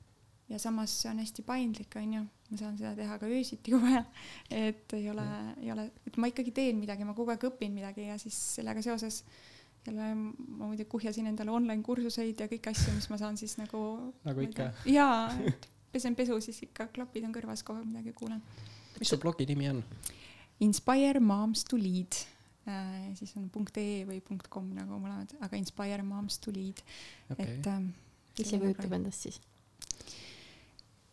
ja samas see on hästi paindlik, onju, ma saan seda teha ka öösiti, kui vaja. (laughs) et ei ole, ei ole, et ma ikkagi teen midagi, ma kogu aeg õpin midagi ja siis sellega seoses äh, jälle ma muidugi kuhjasin endale online kursuseid ja kõiki asju, mis ma saan siis nagu. nagu ikka. jaa, et pesen pesu, siis ikka klapid on kõrvas, kogu aeg midagi kuulen. mis su blogi nimi on? Inspire moms to lead äh,. siis on .ee või .com nagu mõlemad, aga Inspire moms to lead okay.. et ähm,. mis see kujutab endast siis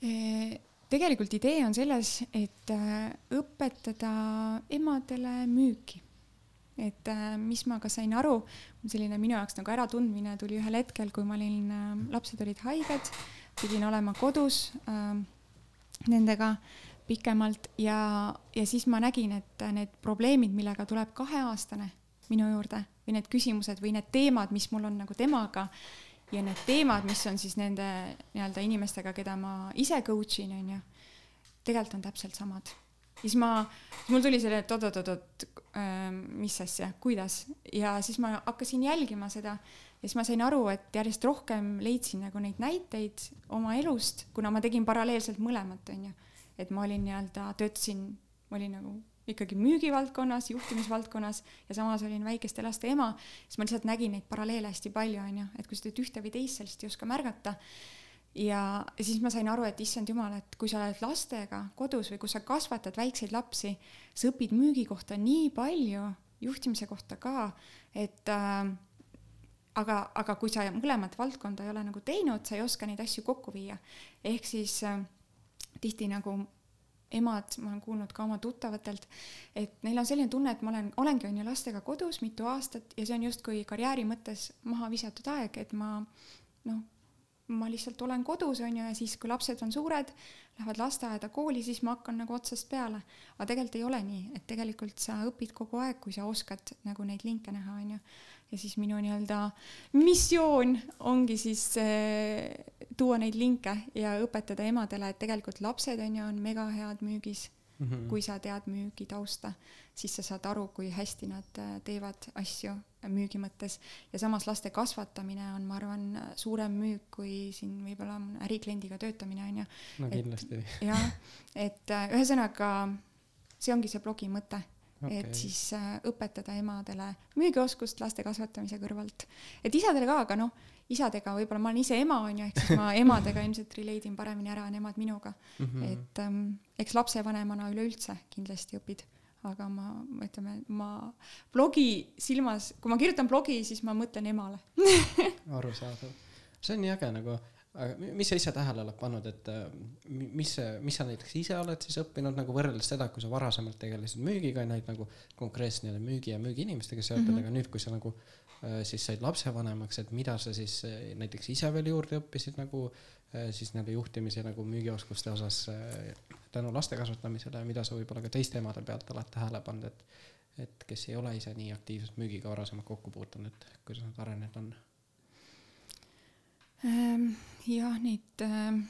e? tegelikult idee on selles, et äh, õpetada emadele müüki et äh, mis ma ka sain aru, selline minu jaoks nagu äratundmine tuli ühel hetkel, kui ma olin äh,, lapsed olid haiged, pidin olema kodus äh, nendega pikemalt ja, ja siis ma nägin, et need probleemid, millega tuleb kaheaastane minu juurde või need küsimused või need teemad, mis mul on nagu temaga ja need teemad, mis on siis nende nii-öelda inimestega, keda ma ise coach in, onju, tegelikult on täpselt samad siis ma, mul tuli selle, et oot-oot-oot, ähm, mis asja, kuidas ja siis ma hakkasin jälgima seda ja siis ma sain aru, et järjest rohkem leidsin nagu neid näiteid oma elust, kuna ma tegin paralleelselt mõlemat, onju. et ma olin nii-öelda, töötasin, ma olin nagu ikkagi müügivaldkonnas, juhtimisvaldkonnas ja samas olin väikeste laste ema, siis ma lihtsalt nägin neid paralleele hästi palju, onju, et kui sa teed ühte või teist, sa lihtsalt ei oska märgata. Ja siis ma sain aru, et issand jumal, et kui sa oled lastega kodus või kus sa kasvatad väikseid lapsi, sa õpid müügi kohta nii palju, juhtimise kohta ka, et äh, aga, aga kui sa mõlemat valdkonda ei ole nagu teinud, sa ei oska neid asju kokku viia. ehk siis äh, tihti nagu emad, ma olen kuulnud ka oma tuttavatelt, et neil on selline tunne, et ma olen, olengi on ju lastega kodus mitu aastat ja see on justkui karjääri mõttes maha visatud aeg, et ma noh, ma lihtsalt olen kodus, on ju, ja siis, kui lapsed on suured, lähevad lasteaeda, kooli, siis ma hakkan nagu otsast peale. aga tegelikult ei ole nii, et tegelikult sa õpid kogu aeg, kui sa oskad nagu neid linke näha, on ju ja siis minu nii-öelda missioon ongi siis äh, tuua neid linke ja õpetada emadele, et tegelikult lapsed on ju, on mega head müügis mm. -hmm. kui sa tead müügi tausta, siis sa saad aru, kui hästi nad äh, teevad asju müügi mõttes ja samas laste kasvatamine on, ma arvan, suurem müük kui siin võib-olla ärikliendiga töötamine on ju. no kindlasti. (laughs) jah, et äh, ühesõnaga see ongi see blogi mõte okay.. et siis äh, õpetada emadele müügioskust laste kasvatamise kõrvalt. et isadele ka, aga noh, isadega võib-olla ma olen ise ema, on ju, ehk siis ma (laughs) emadega ilmselt relate in paremini ära, nemad minuga mm. -hmm. et ähm, eks lapsevanemana üleüldse kindlasti õpid aga ma, ütleme, ma blogi silmas, kui ma kirjutan blogi, siis ma mõtlen emale (laughs) arusaadav. see on nii äge nagu aga mis sa ise tähele oled pannud, et äh, mis, mis sa näiteks ise oled siis õppinud nagu võrreldes seda, kui sa varasemalt tegelesid müügiga, neid nagu konkreetselt nii-öelda müügi ja müügiinimestega seotud mm, -hmm. aga nüüd, kui sa nagu siis said lapsevanemaks, et mida sa siis äh, näiteks ise veel juurde õppisid nagu siis nii-öelda juhtimise nagu müügioskuste osas tänu laste kasvatamisele ja mida sa võib-olla ka teiste emade pealt oled tähele pannud, et et kes ei ole ise nii aktiivselt müügiga varasemalt kokku puutunud, et kuidas nad arenenud on Ehm, jah, neid, ehm,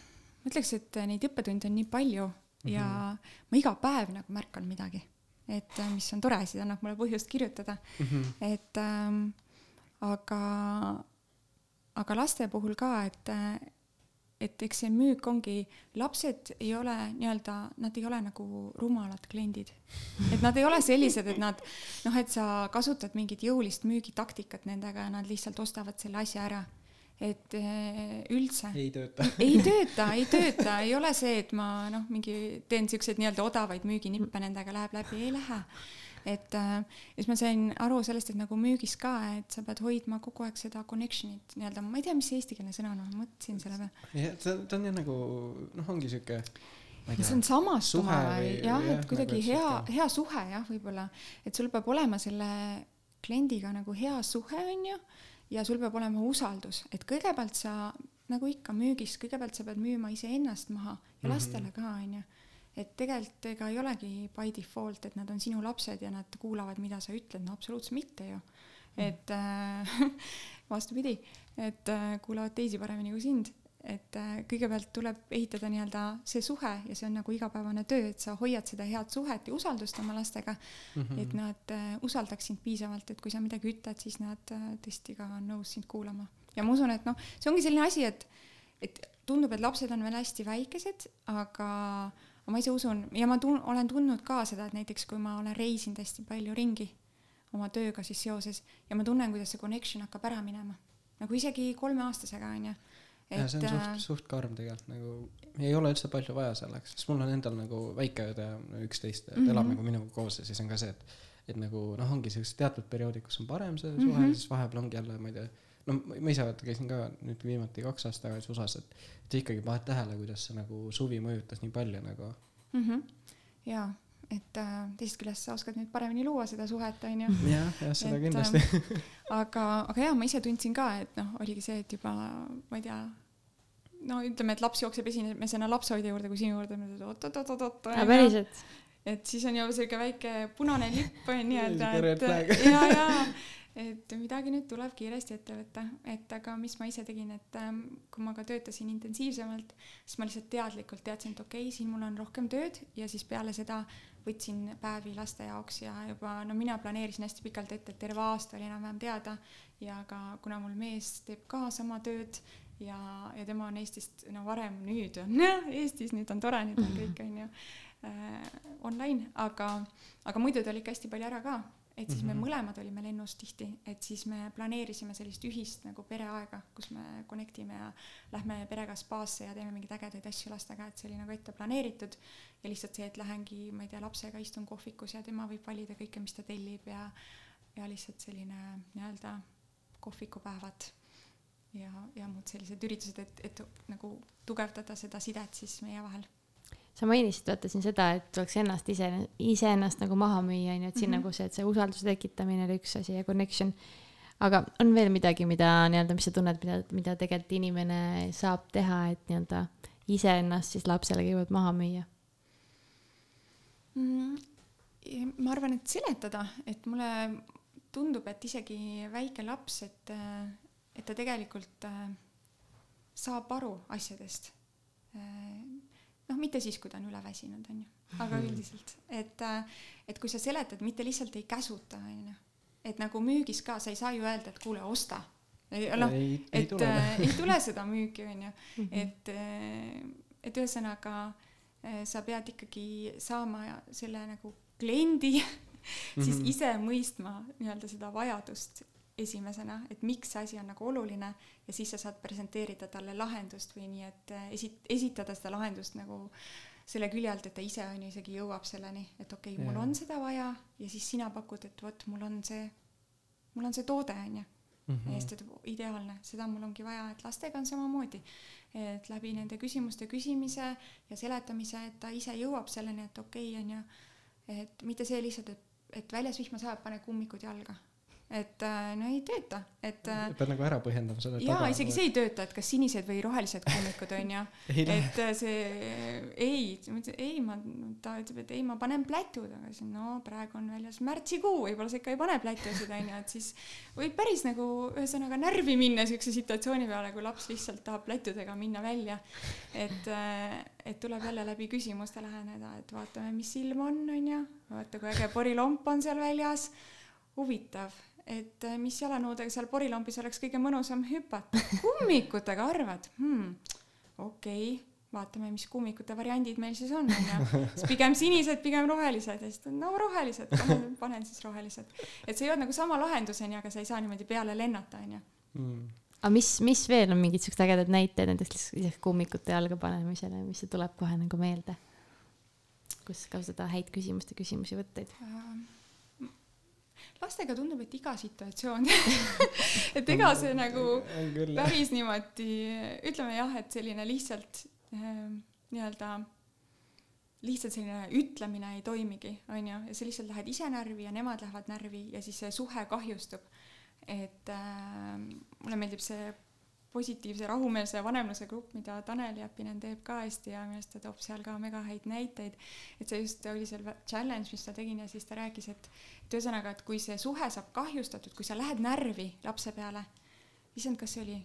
ma ütleks, et neid õppetunde on nii palju mm -hmm. ja ma iga päev nagu märkan midagi, et äh, mis on tore, siis annab mulle põhjust kirjutada mm. -hmm. et ähm, aga, aga laste puhul ka, et, et eks see müük ongi, lapsed ei ole nii-öelda, nad ei ole nagu rumalad kliendid. et nad ei ole sellised, et nad noh, et sa kasutad mingit jõulist müügitaktikat nendega ja nad lihtsalt ostavad selle asja ära et eh, üldse. ei tööta ei tööta, ei tööta, ei ole see, et ma noh, mingi teen siukseid nii-öelda odavaid müüginippe nendega läheb läbi, ei lähe. Et äh, siis ma sain aru sellest, et nagu müügis ka, et sa pead hoidma kogu aeg seda connection'it nii-öelda, ma ei tea, mis see eestikeelne sõna on, ma mõtlesin selle peale. jah, ta, ta on jah nagu noh, ongi siuke see on samastuma või jah, et kuidagi nagu hea, hea suhe jah, võib-olla, et sul peab olema selle kliendiga nagu hea suhe, onju ja sul peab olema usaldus, et kõigepealt sa nagu ikka müügis, kõigepealt sa pead müüma iseennast maha ja mhm. lastele ka onju. Et tegelikult ega ei olegi by default, et nad on sinu lapsed ja nad kuulavad, mida sa ütled, no absoluutselt mitte ju. Mhm. et äh, (laughs) vastupidi, et äh, kuulavad teisi paremini kui sind et äh, kõigepealt tuleb ehitada nii-öelda see suhe ja see on nagu igapäevane töö, et sa hoiad seda head suhet ja usaldust oma lastega mm, -hmm. et nad äh, usaldaks sind piisavalt, et kui sa midagi ütled, siis nad äh, tõesti ka on nõus sind kuulama. ja ma usun, et noh, see ongi selline asi, et, et tundub, et lapsed on veel hästi väikesed, aga ma ise usun ja ma tun-, olen tundnud ka seda, et näiteks kui ma olen reisinud hästi palju ringi oma tööga siis seoses ja ma tunnen, kuidas see connection hakkab ära minema. nagu isegi kolmeaastasega onju ja see on suht, äh, suht karm tegelikult nagu, ei ole üldse palju vaja selleks, sest mul on endal nagu väike õde, üksteist, mm -hmm. elab nagu minuga koos ja siis on ka see, et, et nagu noh, ongi siuksed teatud perioodid, kus on parem see suhe mm, -hmm. siis vahepeal ongi jälle, ma ei tea, no ma ise vaata käisin ka nüüd viimati kaks aastat tagasi USA-s, et, et ikkagi paned tähele, kuidas see nagu suvi mõjutas nii palju nagu mm. -hmm. jaa et äh, teisest küljest sa oskad nüüd paremini luua seda suhet, onju. jah, jah, seda et, kindlasti äh, aga, aga jaa, ma ise tundsin ka, et noh, oligi see, et juba ma ei tea, no ütleme, et laps jookseb esimesena lapsehoidja juurde kui sinu juurde, oot-oot-oot-oot. päriselt? et siis on ju siuke väike punane lipp nii-öelda, et ja, ja et midagi nüüd tuleb kiiresti ette võtta, et aga mis ma ise tegin, et ähm, kui ma ka töötasin intensiivsemalt, siis ma lihtsalt teadlikult teadsin, et okei okay,, siin mul on rohkem tööd ja siis peale seda võtsin päevi laste jaoks ja juba no mina planeerisin hästi pikalt ette, et terve aasta oli enam-vähem teada. Ja ka kuna mul mees teeb ka sama tööd ja, ja tema on Eestist no varem, nüüd on (laughs) Eestis, nüüd on tore, nüüd on kõik (laughs) on ju äh, online, aga, aga muidu ta oli ikka hästi palju ära ka et siis mm -hmm. me mhm. mõlemad olime lennus tihti, et siis me planeerisime sellist ühist nagu pereaega, kus me connect ime ja lähme perega spaasse ja teeme mingeid ägedaid asju lastega, et see oli nagu ette planeeritud. ja lihtsalt see, et lähengi, ma ei tea, lapsega istun kohvikus ja tema võib valida kõike, mis ta tellib ja, ja lihtsalt selline nii-öelda kohvikupäevad ja, ja muud sellised üritused, et, et nagu tugevdada seda sidet siis meie vahel sa mainisid vaata siin seda, et tuleks ennast ise, iseennast nagu maha müüa, onju, et siin mm -hmm. nagu see, et see usalduse tekitamine oli üks asi ja connection. aga on veel midagi, mida nii-öelda, mis sa tunned, mida, mida tegelikult inimene saab teha, et nii-öelda iseennast siis lapsele kõigepealt maha müüa mm,? ma arvan, et seletada, et mulle tundub, et isegi väike laps, et, et ta tegelikult äh, saab aru asjadest äh, noh, mitte siis, kui ta on üleväsinud, on ju, aga mhm. üldiselt, et, äh, et kui sa seletad, mitte lihtsalt ei käsuta, on ju, et nagu müügis ka, sa ei saa ju öelda, et kuule, osta. noh, et tule. äh, ei tule seda müüki, on ju, mhm. et, äh, et ühesõnaga sa pead ikkagi saama selle nagu kliendi (laughs) siis -hmm. ise mõistma nii-öelda seda vajadust esimesena, et miks see asi on nagu oluline ja siis sa saad presenteerida talle lahendust või nii, et äh, esit-, esitada seda lahendust nagu selle külje alt, et ta ise on ju isegi jõuab selleni, et okei okay,, mul on seda vaja ja siis sina pakud, et vot mul on see, mul on see toode on ju. Mhm. ja siis ta ütleb ideaalne, seda mul ongi vaja, et lastega on samamoodi. et läbi nende küsimuste küsimise ja seletamise, et ta ise jõuab selleni, et okei okay, on ju, et mitte see lihtsalt, et, et väljas vihma sajab, pane kummikud jalga et äh, no ei tööta, et. Äh, pead nagu ära põhjendama selle. jaa, isegi see ei tööta, et kas sinised või rohelised kummikud on ju (laughs) et äh, see ei, ei ma, ta ütleb, et ei, ma panen plätud, aga siis no praegu on väljas märtsikuu, võib-olla sa ikka ei pane plätusid on ju, et siis võib päris nagu ühesõnaga närvi minna siukse situatsiooni peale, kui laps lihtsalt tahab plätudega minna välja. et, et tuleb jälle läbi küsimuste läheneda, et vaatame, mis silm on, on ju, vaata kui äge porilomp on seal väljas huvitav, et äh, mis jalanõudega seal porilombis oleks kõige mõnusam hüpata. kummikutega arvad hmm,? okei okay vaatame, mis kummikute variandid meil siis on, onju. siis pigem sinised, pigem rohelised ja siis no rohelised, panen, panen siis rohelised. et sa jõuad nagu sama lahenduseni, aga sa ei saa niimoodi peale lennata, onju. Hmm. aga mis, mis veel on mingid siuksed ägedad näited näiteks lisaks kummikute jalga panemisele, mis tuleb kohe nagu meelde? kus kasutada häid küsimuste küsimusi võtteid uh,? Lastega tundub, et iga situatsioon (laughs) et ega see nagu päris niimoodi, ütleme jah, et selline lihtsalt äh, nii-öelda lihtsalt selline ütlemine ei toimigi, onju, ja sa lihtsalt lähed ise närvi ja nemad lähevad närvi ja siis see suhe kahjustub. et äh, mulle meeldib see positiivse rahumeelse vanemluse grupp, mida Tanel Jeppinen teeb ka hästi ja minu arust ta toob seal ka mega häid näiteid. et see just oli seal challenge, mis ta tegin ja siis ta rääkis, et, et ühesõnaga, et kui see suhe saab kahjustatud, kui sa lähed närvi lapse peale, issand, kas see oli,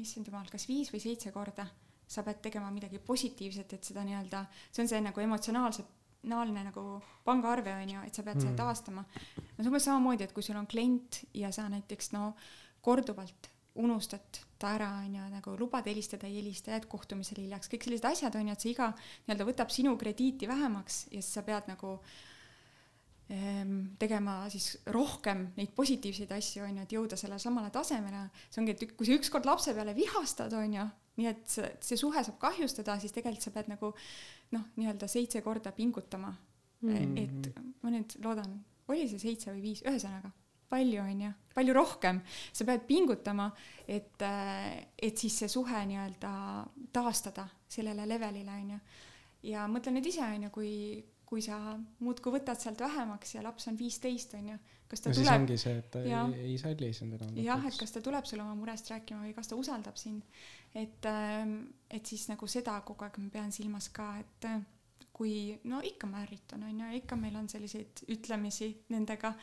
issand jumal, kas viis või seitse korda, sa pead tegema midagi positiivset, et seda nii-öelda, see on see nagu emotsionaalse naalne nagu pangaarve on ju, et sa pead mm. selle taastama. no see on umbes samamoodi, et kui sul on klient ja sa näiteks no korduvalt unustad ta ära, on ju, nagu lubad helistada, ei helista, jääd kohtumisele hiljaks, kõik sellised asjad on ju, et see iga nii-öelda võtab sinu krediiti vähemaks ja siis sa pead nagu ehm, tegema siis rohkem neid positiivseid asju, on ju, et jõuda sellele samale tasemele. see ongi, et kui sa ükskord lapse peale vihastad, on ju, nii et see, see suhe saab kahjustada, siis tegelikult sa pead nagu noh, nii-öelda seitse korda pingutama mm. -hmm. et ma nüüd loodan, oli see seitse või viis, ühesõnaga palju, on ju, palju rohkem. sa pead pingutama, et, äh, et siis see suhe nii-öelda taastada sellele levelile, on ju. ja mõtle nüüd ise, on ju, kui, kui sa muudkui võtad sealt vähemaks ja laps on viisteist, on ju, kas ta ja tuleb. ongi see, et ta ja, ei, ei salli sind enam. jah, et kas ta tuleb sulle oma murest rääkima või kas ta usaldab sind. et, ähm, et siis nagu seda kogu aeg ma pean silmas ka, et äh, kui no ikka ma ärritan, on ju, ikka meil on selliseid ütlemisi nendega,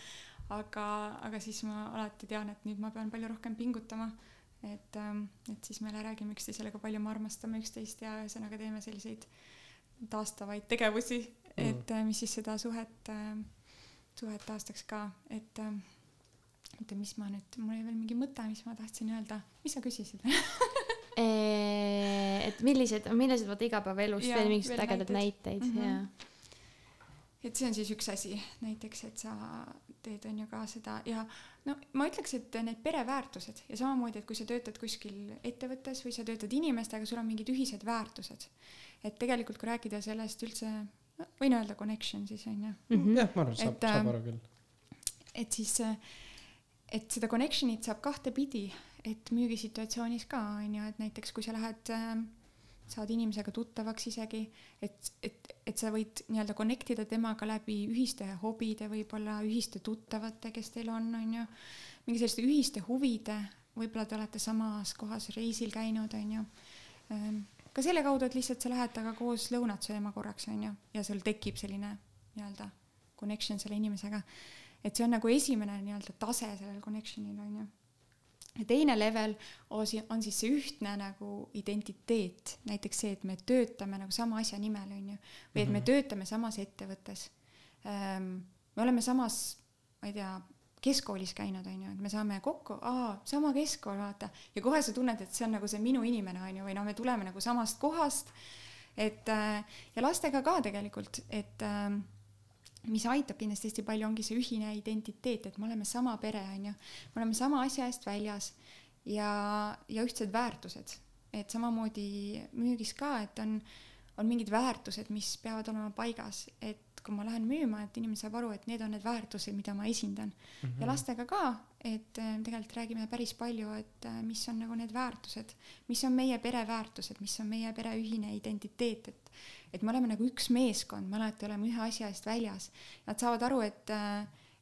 aga, aga siis ma alati tean, et nüüd ma pean palju rohkem pingutama. et, ähm, et siis me räägime üksteisele, kui palju me armastame üksteist ja ühesõnaga teeme selliseid taastavaid tegevusi, et äh, mis siis seda suhet äh,, suhet taastaks ka, et äh, oota, mis ma nüüd, mul oli veel mingi mõte, mis ma tahtsin öelda, mis sa küsisid? (laughs) Et millised, millised vaata igapäevaelust veel mingeid veel ägedaid näiteid. Mhm. ja et see on siis üks asi, näiteks, et sa teed, on ju ka seda ja no ma ütleks, et need pereväärtused ja samamoodi, et kui sa töötad kuskil ettevõttes või sa töötad inimestega, sul on mingid ühised väärtused. et tegelikult, kui rääkida sellest üldse, võin öelda connection siis on ju, Mhm. jah, ma arvan, saab, Et, äh, saab aru küll. et siis, et seda connection'it saab kahte pidi, et müügisituatsioonis ka on ju, et näiteks kui sa lähed äh, saad inimesega tuttavaks isegi, et, et, et sa võid nii-öelda connect ida temaga läbi ühiste hobide, võib-olla ühiste tuttavate, kes teil on, on ju, mingi selliste ühiste huvide, võib-olla te olete samas kohas reisil käinud, on ju. ka selle kaudu, et lihtsalt sa lähed temaga koos lõunat sööma korraks, on ju, ja sul tekib selline nii-öelda connection selle inimesega. et see on nagu esimene nii-öelda tase sellel connection'il, on ju teine level on siis see ühtne nagu identiteet, näiteks see, et me töötame nagu sama asja nimel, on ju, või et me Mhm. töötame samas ettevõttes. me oleme samas, ma ei tea, keskkoolis käinud, on ju, et me saame kokku, aa, sama keskkool, vaata, ja kohe sa tunned, et see on nagu see minu inimene, on ju, või noh, me tuleme nagu samast kohast. et äh, ja lastega ka tegelikult, et ähm, mis aitab kindlasti hästi palju, ongi see ühine identiteet, et me oleme sama pere, on ju. me oleme sama asja eest väljas ja, ja ühtsed väärtused. et samamoodi müügis ka, et on, on mingid väärtused, mis peavad olema paigas, et kui ma lähen müüma, et inimene saab aru, et need on need väärtused, mida ma esindan mm. -hmm. ja lastega ka, et äh, tegelikult räägime päris palju, et äh, mis on nagu need väärtused, mis on meie pere väärtused, mis on meie pere ühine identiteet, et et me oleme nagu üks meeskond, me alati oleme ühe asja eest väljas. Nad saavad aru, et,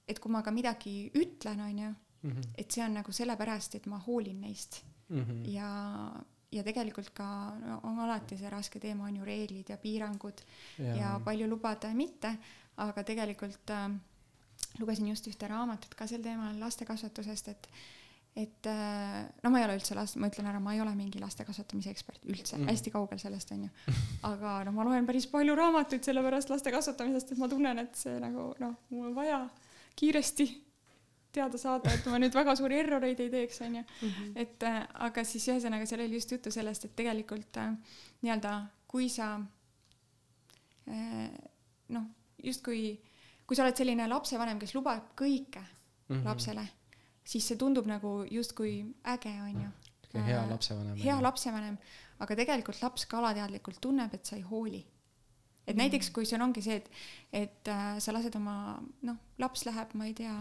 et kui ma ka midagi ütlen, on ju, Mhm. et see on nagu sellepärast, et ma hoolin neist ja, ja tegelikult ka no, on alati see raske teema on ju reeglid ja piirangud ja, ja palju lubada ja mitte, aga tegelikult äh, lugesin just ühte raamatut ka sel teemal lastekasvatusest, et et äh, no ma ei ole üldse last, ma ütlen ära, ma ei ole mingi laste kasvatamise ekspert üldse mm, Mhm. hästi kaugel sellest onju. aga no ma loen päris palju raamatuid sellepärast laste kasvatamisest, et ma tunnen, et see nagu noh, mul on vaja kiiresti teada saada, et ma nüüd väga suuri erroreid ei teeks, onju. et äh, aga siis ühesõnaga seal oli just juttu sellest, et tegelikult äh, nii-öelda kui sa noh, justkui kui sa oled selline lapsevanem, kes lubab kõike mm -hmm. lapsele, siis see tundub nagu justkui äge, onju. hea lapsevanem. hea lapsevanem, aga tegelikult laps ka alateadlikult tunneb, et sa ei hooli. et näiteks kui sul ongi see, et, et äh, sa lased oma, noh, laps läheb, ma ei tea,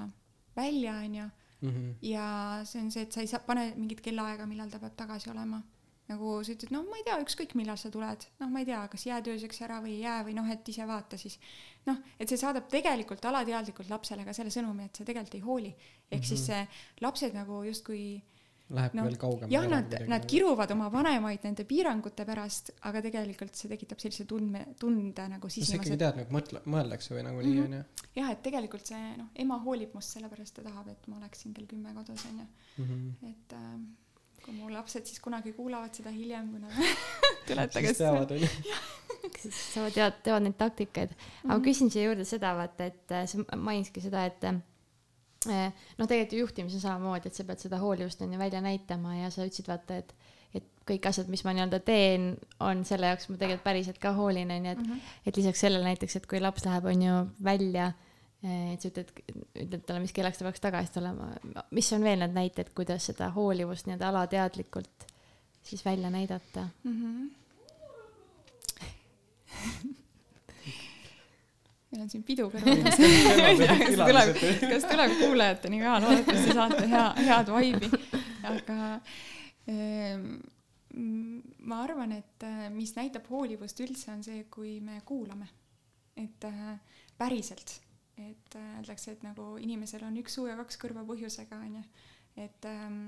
välja, onju, Mhm. ja see on see, et sa ei saa, pane mingit kellaaega, millal ta peab tagasi olema. Nagu sa ütled, no ma ei tea, ükskõik millal sa tuled, noh, ma ei tea, kas jääd ööseks ära või ei jää või noh, et ise vaata siis. noh, et see saadab tegelikult alateadlikult lapsele ka selle sõnumi, et sa tegelikult ei hooli. ehk mm -hmm. siis see lapsed nagu justkui Läheb no, veel kaugemale. jah, nad, nad kiruvad oma vanemaid nende piirangute pärast, aga tegelikult see tekitab sellise tundme, tunde nagu no sa sisimas, ikkagi tead, nagu mõtle, mõeldakse või nagunii Mhm. onju. jah, et tegelikult see noh, ema hoolib must sellepärast ta tahab, et ma oleksin kell kümme kodus onju Mhm. et äh, kui mu lapsed siis kunagi kuulavad seda hiljem, kui nad (laughs) tuletage siis teavad onju. siis sa tead, teavad neid taktikaid. aga ma küsin siia juurde seda, vaata, et äh, sa mainisidki seda, et äh, noh, tegelikult ju juhtimises on samamoodi, et sa pead seda hoolivust on ju välja näitama ja sa ütlesid, vaata, et et kõik asjad, mis ma nii-öelda teen, on selle jaoks, ma tegelikult päriselt ka hoolin, onju, et mm. -hmm. et lisaks sellele näiteks, et kui laps läheb, on ju, välja, et sa ütled, ütled talle, mis kellaks ta peaks tagasi tulema, mis on veel need näited, kuidas seda hoolivust nii-öelda alateadlikult siis välja näidata? Mm -hmm. (laughs) meil on siin pidu kõrval. kas tuleb, kas tuleb kuulajateni ka, loodetavasti saate hea, head vaibi, aga ähm, ma arvan, et äh, mis näitab hoolivust üldse, on see, kui me kuulame. et äh, päriselt, et äh, öeldakse, et nagu inimesel on üks suu ja kaks kõrva põhjusega, onju. et ähm,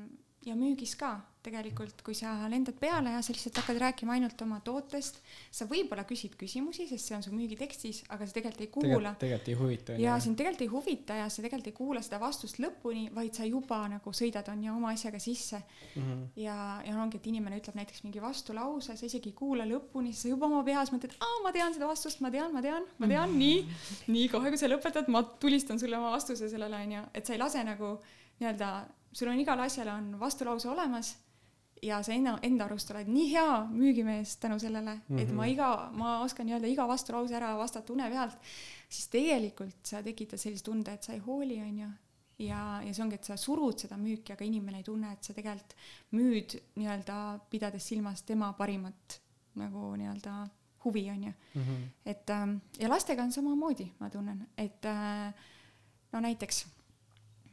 ja müügis ka tegelikult, kui sa lendad peale ja sa lihtsalt hakkad rääkima ainult oma tootest, sa võib-olla küsid küsimusi, sest see on su müügitekstis, aga sa tegelikult ei kuula. tegelikult ei huvita. ja sind tegelikult ei huvita ja sa tegelikult ei kuula seda vastust lõpuni, vaid sa juba nagu sõidad, on ju, oma asjaga sisse mm. -hmm. ja, ja ongi, et inimene ütleb näiteks mingi vastulause, sa isegi ei kuula lõpuni, sa juba oma peas mõtled, aa, ma tean seda vastust, ma tean, ma tean, ma tean mm, -hmm. nii, nii kohe, kui sa lõpetad, ma tulistan sulle oma vastuse sellele, on ju, et sa ei lase nagu nii-öelda, sul on igale asjale on vastulause olemas ja sa enda, enda arust oled nii hea müügimees tänu sellele mm, -hmm. et ma mhm. iga, ma oskan nii-öelda iga vastulause ära vastata une pealt, siis tegelikult sa tekitad sellise tunde, et sa ei hooli, on ju. ja, ja see ongi, et sa surud seda müüki, aga inimene ei tunne, et sa tegelikult müüd nii-öelda pidades silmas tema parimat nagu nii-öelda huvi, on ju. Mhm. et ähm, ja lastega on samamoodi, ma tunnen, et äh, no näiteks,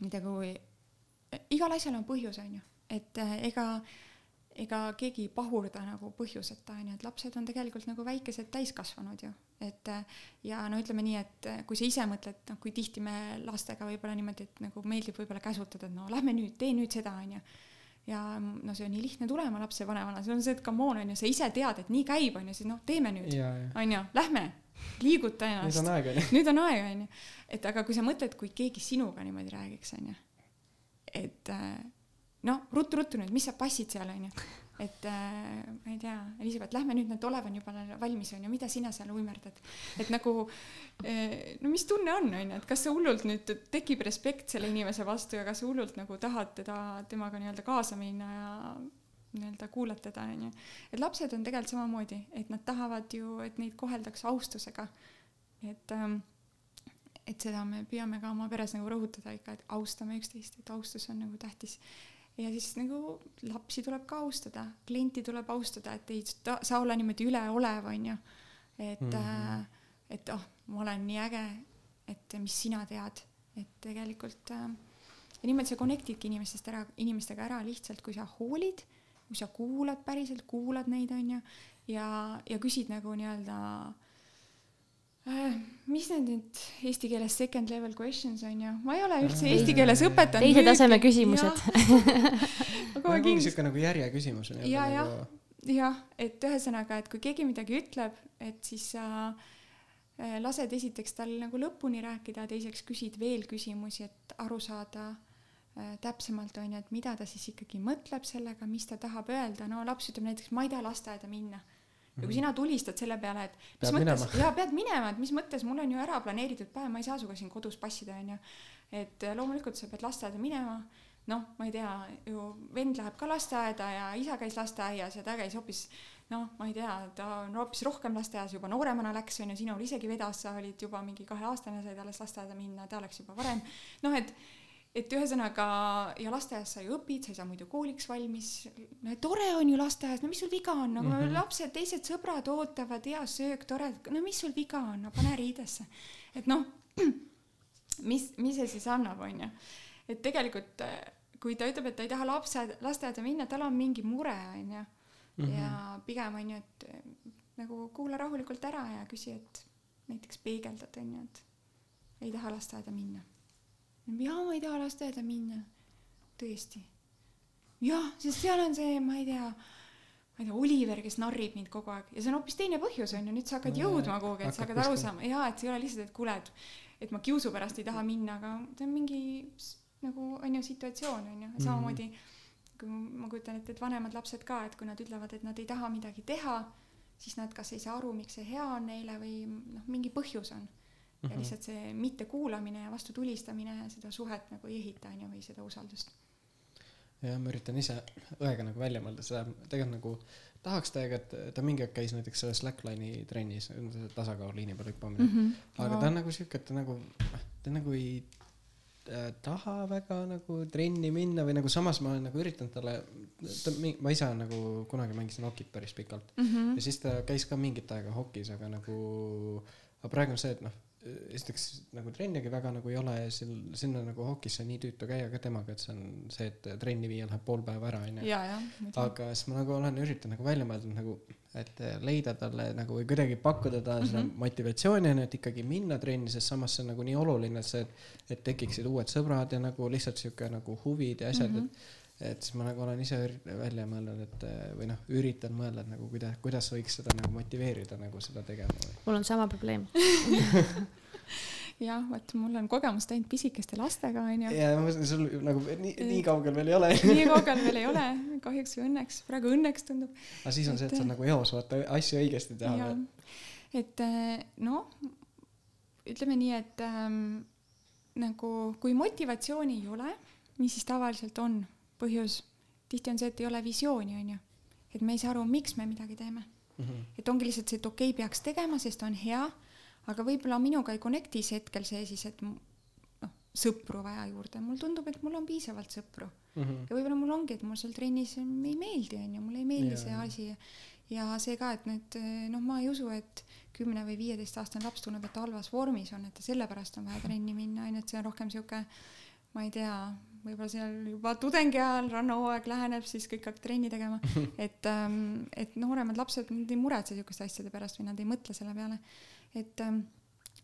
tea, kui igal asjal on põhjus, on ju, et äh, ega ega keegi ei pahurda nagu põhjuseta, on ju, et lapsed on tegelikult nagu väikesed täiskasvanud ju. et ja no ütleme nii, et kui sa ise mõtled, noh, kui tihti me lastega võib-olla niimoodi, et nagu meeldib võib-olla käsutada, et no lähme nüüd, tee nüüd seda, on ju. ja no see on nii lihtne tulema lapsevanemana, see on see, et come on, on ju, sa ise tead, et nii käib, on ju, siis noh, teeme nüüd, on ju, lähme liiguta ennast. nüüd on aeg, on ju. nüüd on aeg, on ju. et aga kui sa mõtled, kui keegi sinuga niimoodi räägiks, on ju, et äh, noh, ruttu-ruttu nüüd, mis sa passid seal, onju. et äh, ma ei tea, Elizabeth, lähme nüüd, need olev on juba valmis, onju, mida sina seal uimerdad. et nagu äh, no mis tunne on, onju, et kas sa hullult nüüd tekib respekt selle inimese vastu ja kas sa hullult nagu tahad teda, temaga nii-öelda kaasa minna ja nii-öelda kuulad teda, onju. et lapsed on tegelikult samamoodi, et nad tahavad ju, et neid koheldakse austusega. et ähm, et seda me püüame ka oma peres nagu rõhutada ikka, et austame üksteist, et austus on nagu tähtis ja siis nagu lapsi tuleb ka austada, klienti tuleb austada, et ei ta, saa olla niimoodi üleolev, onju. et mm, -hmm. äh, et oh, ma olen nii äge, et mis sina tead, et tegelikult äh, ja niimoodi sa connect idki inimestest ära, inimestega ära lihtsalt, kui sa hoolid, kui sa kuulad päriselt, kuulad neid, onju, ja, ja küsid nagu nii-öelda Äh, mis need nüüd eesti keeles second level questions on ju, ma ei ole üldse eesti keeles õpetanud. teise taseme küsimused. (laughs) nagu siuke nagu järjeküsimus on. ja, jah nagu..., jah, et ühesõnaga, et kui keegi midagi ütleb, et siis sa äh, lased esiteks tal nagu lõpuni rääkida, teiseks küsid veel küsimusi, et aru saada äh, täpsemalt on ju, et mida ta siis ikkagi mõtleb sellega, mis ta tahab öelda, no laps ütleb näiteks, ma ei taha lasteaeda minna ja kui mhm. sina tulistad selle peale, et mis pead mõttes, jaa, pead minema, et mis mõttes, mul on ju ära planeeritud päev, ma ei saa sinuga siin kodus passida, onju. et loomulikult sa pead lasteaeda minema, noh, ma ei tea, ju vend läheb ka lasteaeda ja isa käis lasteaias ja ta käis hoopis noh, ma ei tea, ta on hoopis rohkem lasteaias juba nooremana läks, onju, sinul isegi vedas, sa olid juba mingi kaheaastane, said alles lasteaeda minna, ta läks juba varem. noh, et et ühesõnaga ja lasteaias sa ju õpid, sa ei saa muidu kooliks valmis. no tore on ju lasteaias, no mis sul viga on, nagu mm -hmm. lapsed, teised sõbrad ootavad, hea söök, tore, no mis sul viga on, no pane riidesse. et noh, (clears throat) mis, mis see siis annab, on ju. et tegelikult kui ta ütleb, et ta ei taha lapse, lasteaeda minna, tal on mingi mure, on ju. Mhm. ja pigem on ju, et nagu kuula rahulikult ära ja küsi, et näiteks peegeldad, on ju, et ei taha lasteaeda minna jaa, ma ei taha lasteaeda minna. tõesti. jah, sest seal on see, ma ei tea, ma ei tea, Oliver, kes narrib mind kogu aeg. Ja see on hoopis teine põhjus on ju, nüüd sa hakkad no, jõudma kuhugi, et sa hakkad aru saama, jaa, et see ei ole lihtsalt, et kuule, et, et ma kiusu pärast ei taha minna, aga see on mingi nagu on ju situatsioon on ju, samamoodi kui ma kujutan ette, et vanemad lapsed ka, et kui nad ütlevad, et nad ei taha midagi teha, siis nad kas ei saa aru, miks see hea on neile või noh, mingi põhjus on ja mhm. lihtsalt see mittekuulamine ja vastu tulistamine seda suhet nagu ei ehita, on ju, või seda usaldust. jah, ma üritan ise õega nagu välja mõelda seda, tegelikult nagu tahaks täiega, et ta mingi aeg käis näiteks selles Slackline'i trennis, tasakaaluliini peal hüppamine mm. -hmm. aga no. ta on nagu siuke, et ta nagu, ta nagu ei taha väga nagu trenni minna või nagu samas ma olen nagu üritanud talle, ta, ma ise nagu kunagi mängisin hokit päris pikalt mm -hmm. ja siis ta käis ka mingit aega hokis, aga nagu, aga praegu on see, et noh, esiteks nagu trennigi väga nagu ei ole ja seal, sinna nagu hokisse nii tüütu käia ka temaga, et see on see, et trenni viia läheb pool päeva ära, onju. aga siis ma nagu olen üritanud nagu välja mõelda nagu, et leida talle nagu või kuidagi pakkuda talle seda mm -hmm. motivatsiooni onju, et ikkagi minna trenni, sest samas see on nagu nii oluline, et see, et tekiksid uued sõbrad ja nagu lihtsalt sihuke nagu huvid ja asjad mm, -hmm. et et siis ma nagu olen ise välja mõelnud, et eh, või noh, üritan mõelda, et nagu kuidas, kuidas võiks seda nagu motiveerida nagu seda tegema või. mul on sama probleem. (laughs) jah, vot mul on kogemust ainult pisikeste lastega onju. ja ma mõtlen, sul nagu nii, nii kaugel veel ei ole. nii kaugel veel ei ole, kahjuks või õnneks, praegu õnneks tundub. aga siis on see, et sa nagu eos vaata asju õigesti teha et äh, noh, ütleme nii, et ähm, nagu kui motivatsiooni ei ole, mis siis tavaliselt on põhjus, tihti on see, et ei ole visiooni onju, et me ei saa aru, miks me midagi teeme, Mhm. et ongi lihtsalt see, et okei okay,, peaks tegema, sest on hea, aga võib-olla minuga ei connect'i see hetkel see siis, et noh, sõpru vaja juurde, mulle tundub, et mul on piisavalt sõpru. Mhm. ja võib-olla mul ongi, et mul seal trennis ei meeldi, onju, mulle ei meeldi Jaa. see asi. Ja see ka, et nüüd noh, ma ei usu, et kümne või viieteistaastane laps tunneb, et ta halvas vormis on, et sellepärast on vaja trenni minna, onju, et see on rohkem sihuke, ma ei tea, võib-olla seal juba tudengi ajal rannahooaeg läheneb, siis kõik hakkavad trenni tegema, (laughs) et ähm,, et nooremad lapsed, nad ei muretse sihukeste asjade pärast või nad ei mõtle selle peale, et ähm,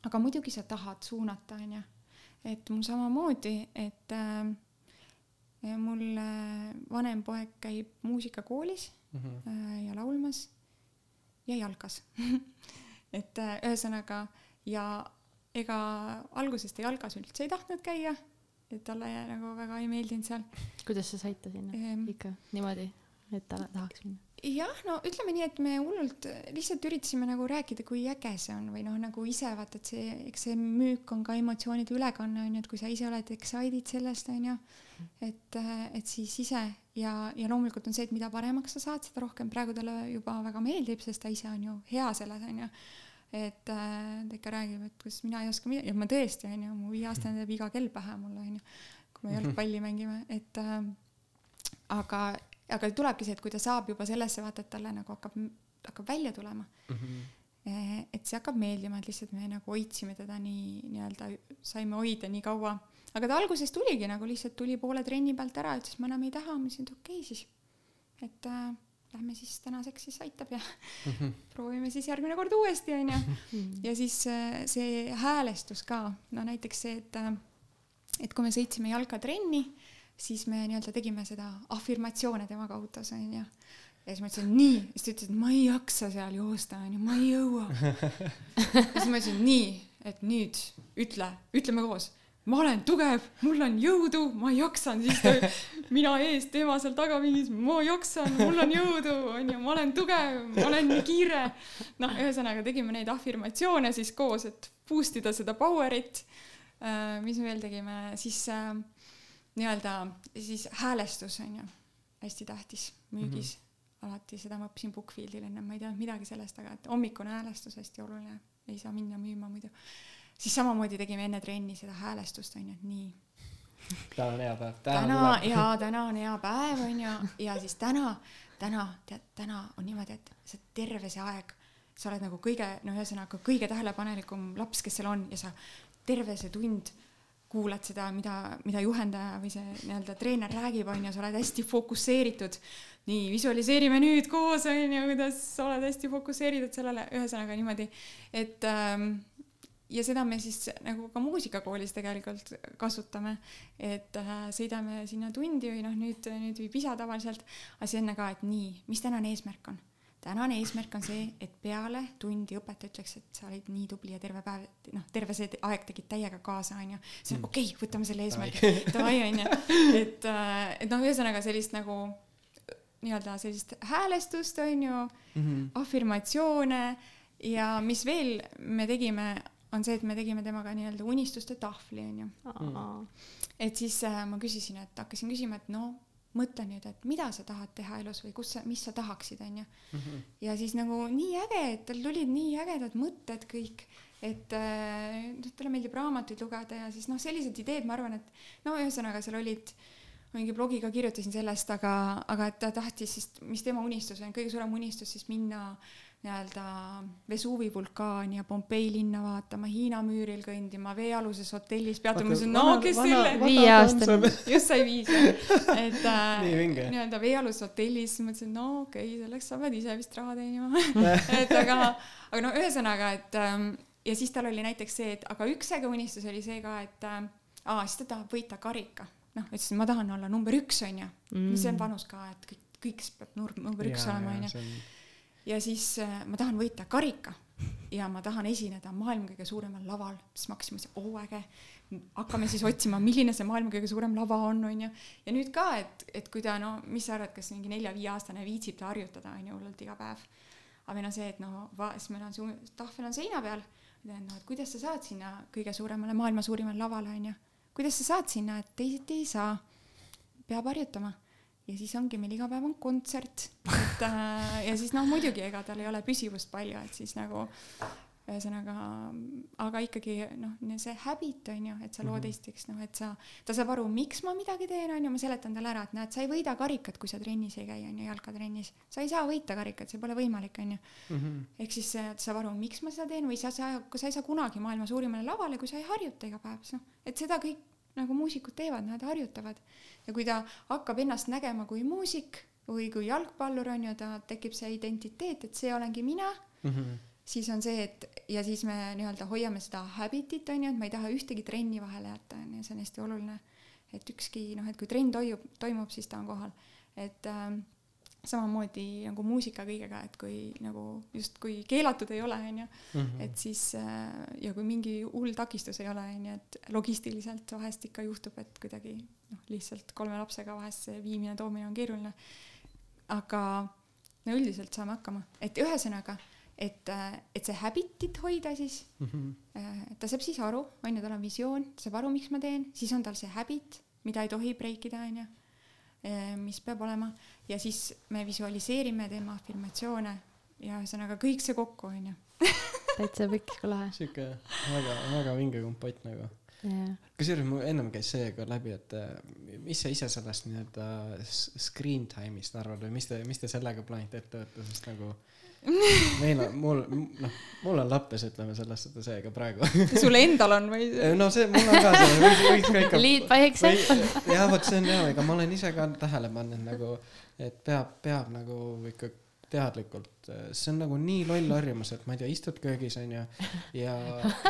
aga muidugi sa tahad suunata, onju, et mul samamoodi, et ähm, Ja mul äh, vanem poeg käib muusikakoolis Mhm. äh, ja laulmas ja jalkas. (laughs) Et äh, ühesõnaga ja ega alguses ta jalgas üldse ei tahtnud käia et talle nagu väga ei meeldinud seal. Kuidas sa said ta sinna? Ehm, ikka niimoodi, et ta tahaks minna? jah no ütleme nii et me hullult lihtsalt üritasime nagu rääkida kui äge see on või noh nagu ise vaata et see eks see müük on ka emotsioonide ülekanne onju et kui sa ise oled excited sellest onju et et siis ise ja ja loomulikult on see et mida paremaks sa saad seda rohkem. Praegu talle juba väga meeldib sest ta ise on ju hea selles onju et äh, ta ikka räägib et kuidas mina ei oska midagi ja ma tõesti onju mu viieaastane teeb iga kell pähe mulle onju kui me jalgpalli (laughs) mängime et äh, aga aga tulebki see et kui ta saab juba sellesse vaata et talle nagu hakkab hakkab välja tulema Mhm. Eh, et see hakkab meeldima et lihtsalt me nagu hoidsime teda nii nii-öelda saime hoida nii kaua aga ta alguses tuligi nagu lihtsalt tuli poole trenni pealt ära ütles ma enam ei taha ma ütlesin et okei okay, siis et äh, lähme siis tänaseks siis aitab ja Mhm. (laughs) proovime siis järgmine kord uuesti onju. Ja siis äh, see häälestus ka. No näiteks see et äh, et kui me sõitsime jalkatrenni siis me nii-öelda tegime seda afirmatsioone temaga autos onju. Ja siis ma ütlesin nii. Siis ta ütles et ma ei jaksa seal joosta onju. Ma ei jõua. (laughs) Ja siis ma ütlesin nii. Et nüüd. Ütle. Ütleme koos ma olen tugev mul on jõudu ma jaksan siis ta (laughs) mina ees tema seal taga mingis ma jaksan mul on jõudu onju. Ma olen tugev ma olen nii kiire. Noh ühesõnaga tegime neid afirmatsioone siis koos et boost ida seda power'it äh, mis me veel tegime siis äh, nii-öelda siis häälestus on ju hästi tähtis müügis mm -hmm. alati seda ma õppisin Bookfieldil ennem ma ei teadnud midagi sellest aga et hommikune häälestus hästi oluline. Ei saa minna müüma muidu siis samamoodi tegime enne trenni seda häälestust on ju et nii. Täna on hea päev. täna ja täna on hea päev on ju. Ja siis täna täna tead täna on niimoodi et sa terve see aeg sa oled nagu kõige no ühesõnaga kõige tähelepanelikum laps kes seal on ja sa terve see tund kuulad seda mida mida juhendaja või see nii-öelda treener räägib on ju sa oled hästi fokusseeritud. Nii visualiseerime nüüd koos on ju kuidas sa oled hästi fokusseeritud sellele. Ühesõnaga niimoodi et ähm, ja seda me siis nagu ka muusikakoolis tegelikult kasutame, et äh, sõidame sinna tundi või noh, nüüd, nüüd viib isa tavaliselt, aga siis enne ka, et nii, mis tänane eesmärk on? tänane eesmärk on see, et peale tundi õpetaja ütleks, et sa olid nii tubli ja terve päev, noh, terve see aeg tegid täiega kaasa, onju. siis on okei okay,, võtame selle eesmärgi, davai, (laughs) onju. et, et noh, ühesõnaga sellist nagu nii-öelda sellist häälestust, onju mm, -hmm. afirmatsioone ja mis veel me tegime, on see, et me tegime temaga nii-öelda unistuste tahvli, onju. et siis äh, ma küsisin, et hakkasin küsima, et no mõtle nüüd, et mida sa tahad teha elus või kus sa, mis sa tahaksid, onju. ja siis nagu nii äge, et tal tulid nii ägedad mõtted kõik, et noh, talle meeldib raamatuid lugeda ja siis noh, sellised ideed, ma arvan, et no ühesõnaga seal olid mingi blogiga kirjutasin sellest, aga, aga et ta tahtis siis, mis tema unistus on, kõige suurem unistus siis minna nii-öelda Vesuvi vulkaani ja Pompei linna vaatama, Hiina müüril kõndima, veealuses hotellis peatuma, ma ütlesin, no kes selle. viieaastane. just sai viis, et äh, (laughs) nii-öelda veealuses hotellis, siis mõtlesin, no okei okay,, selleks sa pead ise vist raha teenima (laughs) (laughs) et aga, aga no ühesõnaga, et ähm, ja siis tal oli näiteks see, et aga üks äge unistus oli see ka, et äh, aa, siis ta tahab võita karika noh, ütlesin, ma tahan olla number üks, onju. Mm. see on vanus ka, et kõik, kõik peab nur-, number üks olema, onju. Ja siis äh, ma tahan võita karika ja ma tahan esineda maailma kõige suuremal laval, siis me hakkasime, oo äge, hakkame siis otsima, milline see maailma kõige suurem lava on, onju. ja nüüd ka, et, et kui ta no, mis sa arvad, kas mingi nelja-viieaastane viitsib ta harjutada, onju, hullult iga päev. aga meil on see, et no va-, siis meil on see tahvel on seina peal, no et kuidas sa saad sinna kõige suuremale, maailma suurimale lavale, onju. kuidas sa saad sinna, et teisiti ei saa, peab harjutama ja siis ongi meil iga päev on kontsert, et äh, ja siis noh, muidugi ega tal ei ole püsivust palju, et siis nagu ühesõnaga, aga ikkagi noh, see habit on ju, et sa lood Mhm. esiteks noh, et sa, ta saab aru, miks ma midagi teen, on ju, ma seletan talle ära, et näed, sa ei võida karikat, kui sa trennis ei käi, on ju, jalkatrennis. sa ei saa võita karikat, see pole võimalik, on ju. Mhm. ehk siis äh, ta saab aru, miks ma seda teen või sa, sa, sa ei saa kunagi maailma suurimale lavale, kui sa ei harjuta iga päev, noh, et seda kõik nagu muusikud teevad, nad harjutavad. Ja kui ta hakkab ennast nägema kui muusik või kui jalgpallur on ju, ta tekib see identiteet, et see olengi mina, Mhm. siis on see, et ja siis me nii-öelda hoiame seda habit'it on ju, et ma ei taha ühtegi trenni vahele jätta, on ju, see on hästi oluline. et ükski noh, et kui trenn toimub, toimub, siis ta on kohal, et ähm, samamoodi nagu muusika kõigega, et kui nagu justkui keelatud ei ole, on ju, Mhm. et siis äh, ja kui mingi hull takistus ei ole, on ju, et logistiliselt vahest ikka juhtub, et kuidagi noh, lihtsalt kolme lapsega vahest see viimine-toomine on keeruline. aga no üldiselt saame hakkama, et ühesõnaga, et, et see habit'it hoida siis, Mhm. ta saab siis aru, on ju, tal on visioon, ta saab aru, miks ma teen, siis on tal see habit, mida ei tohi break ida, on ju, mis peab olema ja siis me visualiseerime, teeme afirmatsioone ja ühesõnaga kõik see kokku, on ju (laughs) täitsa pikk kui lahe. sihuke väga, väga vinge kompott nagu. jah, kusjuures mul ennem käis see ka läbi, et äh, mis sa ise sellest nii-öelda screen time'ist arvad või mis te, mis te sellega plaanite ette võtta, sest nagu (laughs) meil on, mul, noh, mul on lappes, ütleme selles suhtes seega praegu. sul endal on või? (laughs) no see, mul on ka see, võiks, võiks ka ikka. Lead by example.. jah, vot see on hea, ega ma olen ise ka tähele pannud nagu, et peab, peab nagu ikka teadlikult, see on nagu nii loll harjumus, et ma ei tea, istud köögis onju ja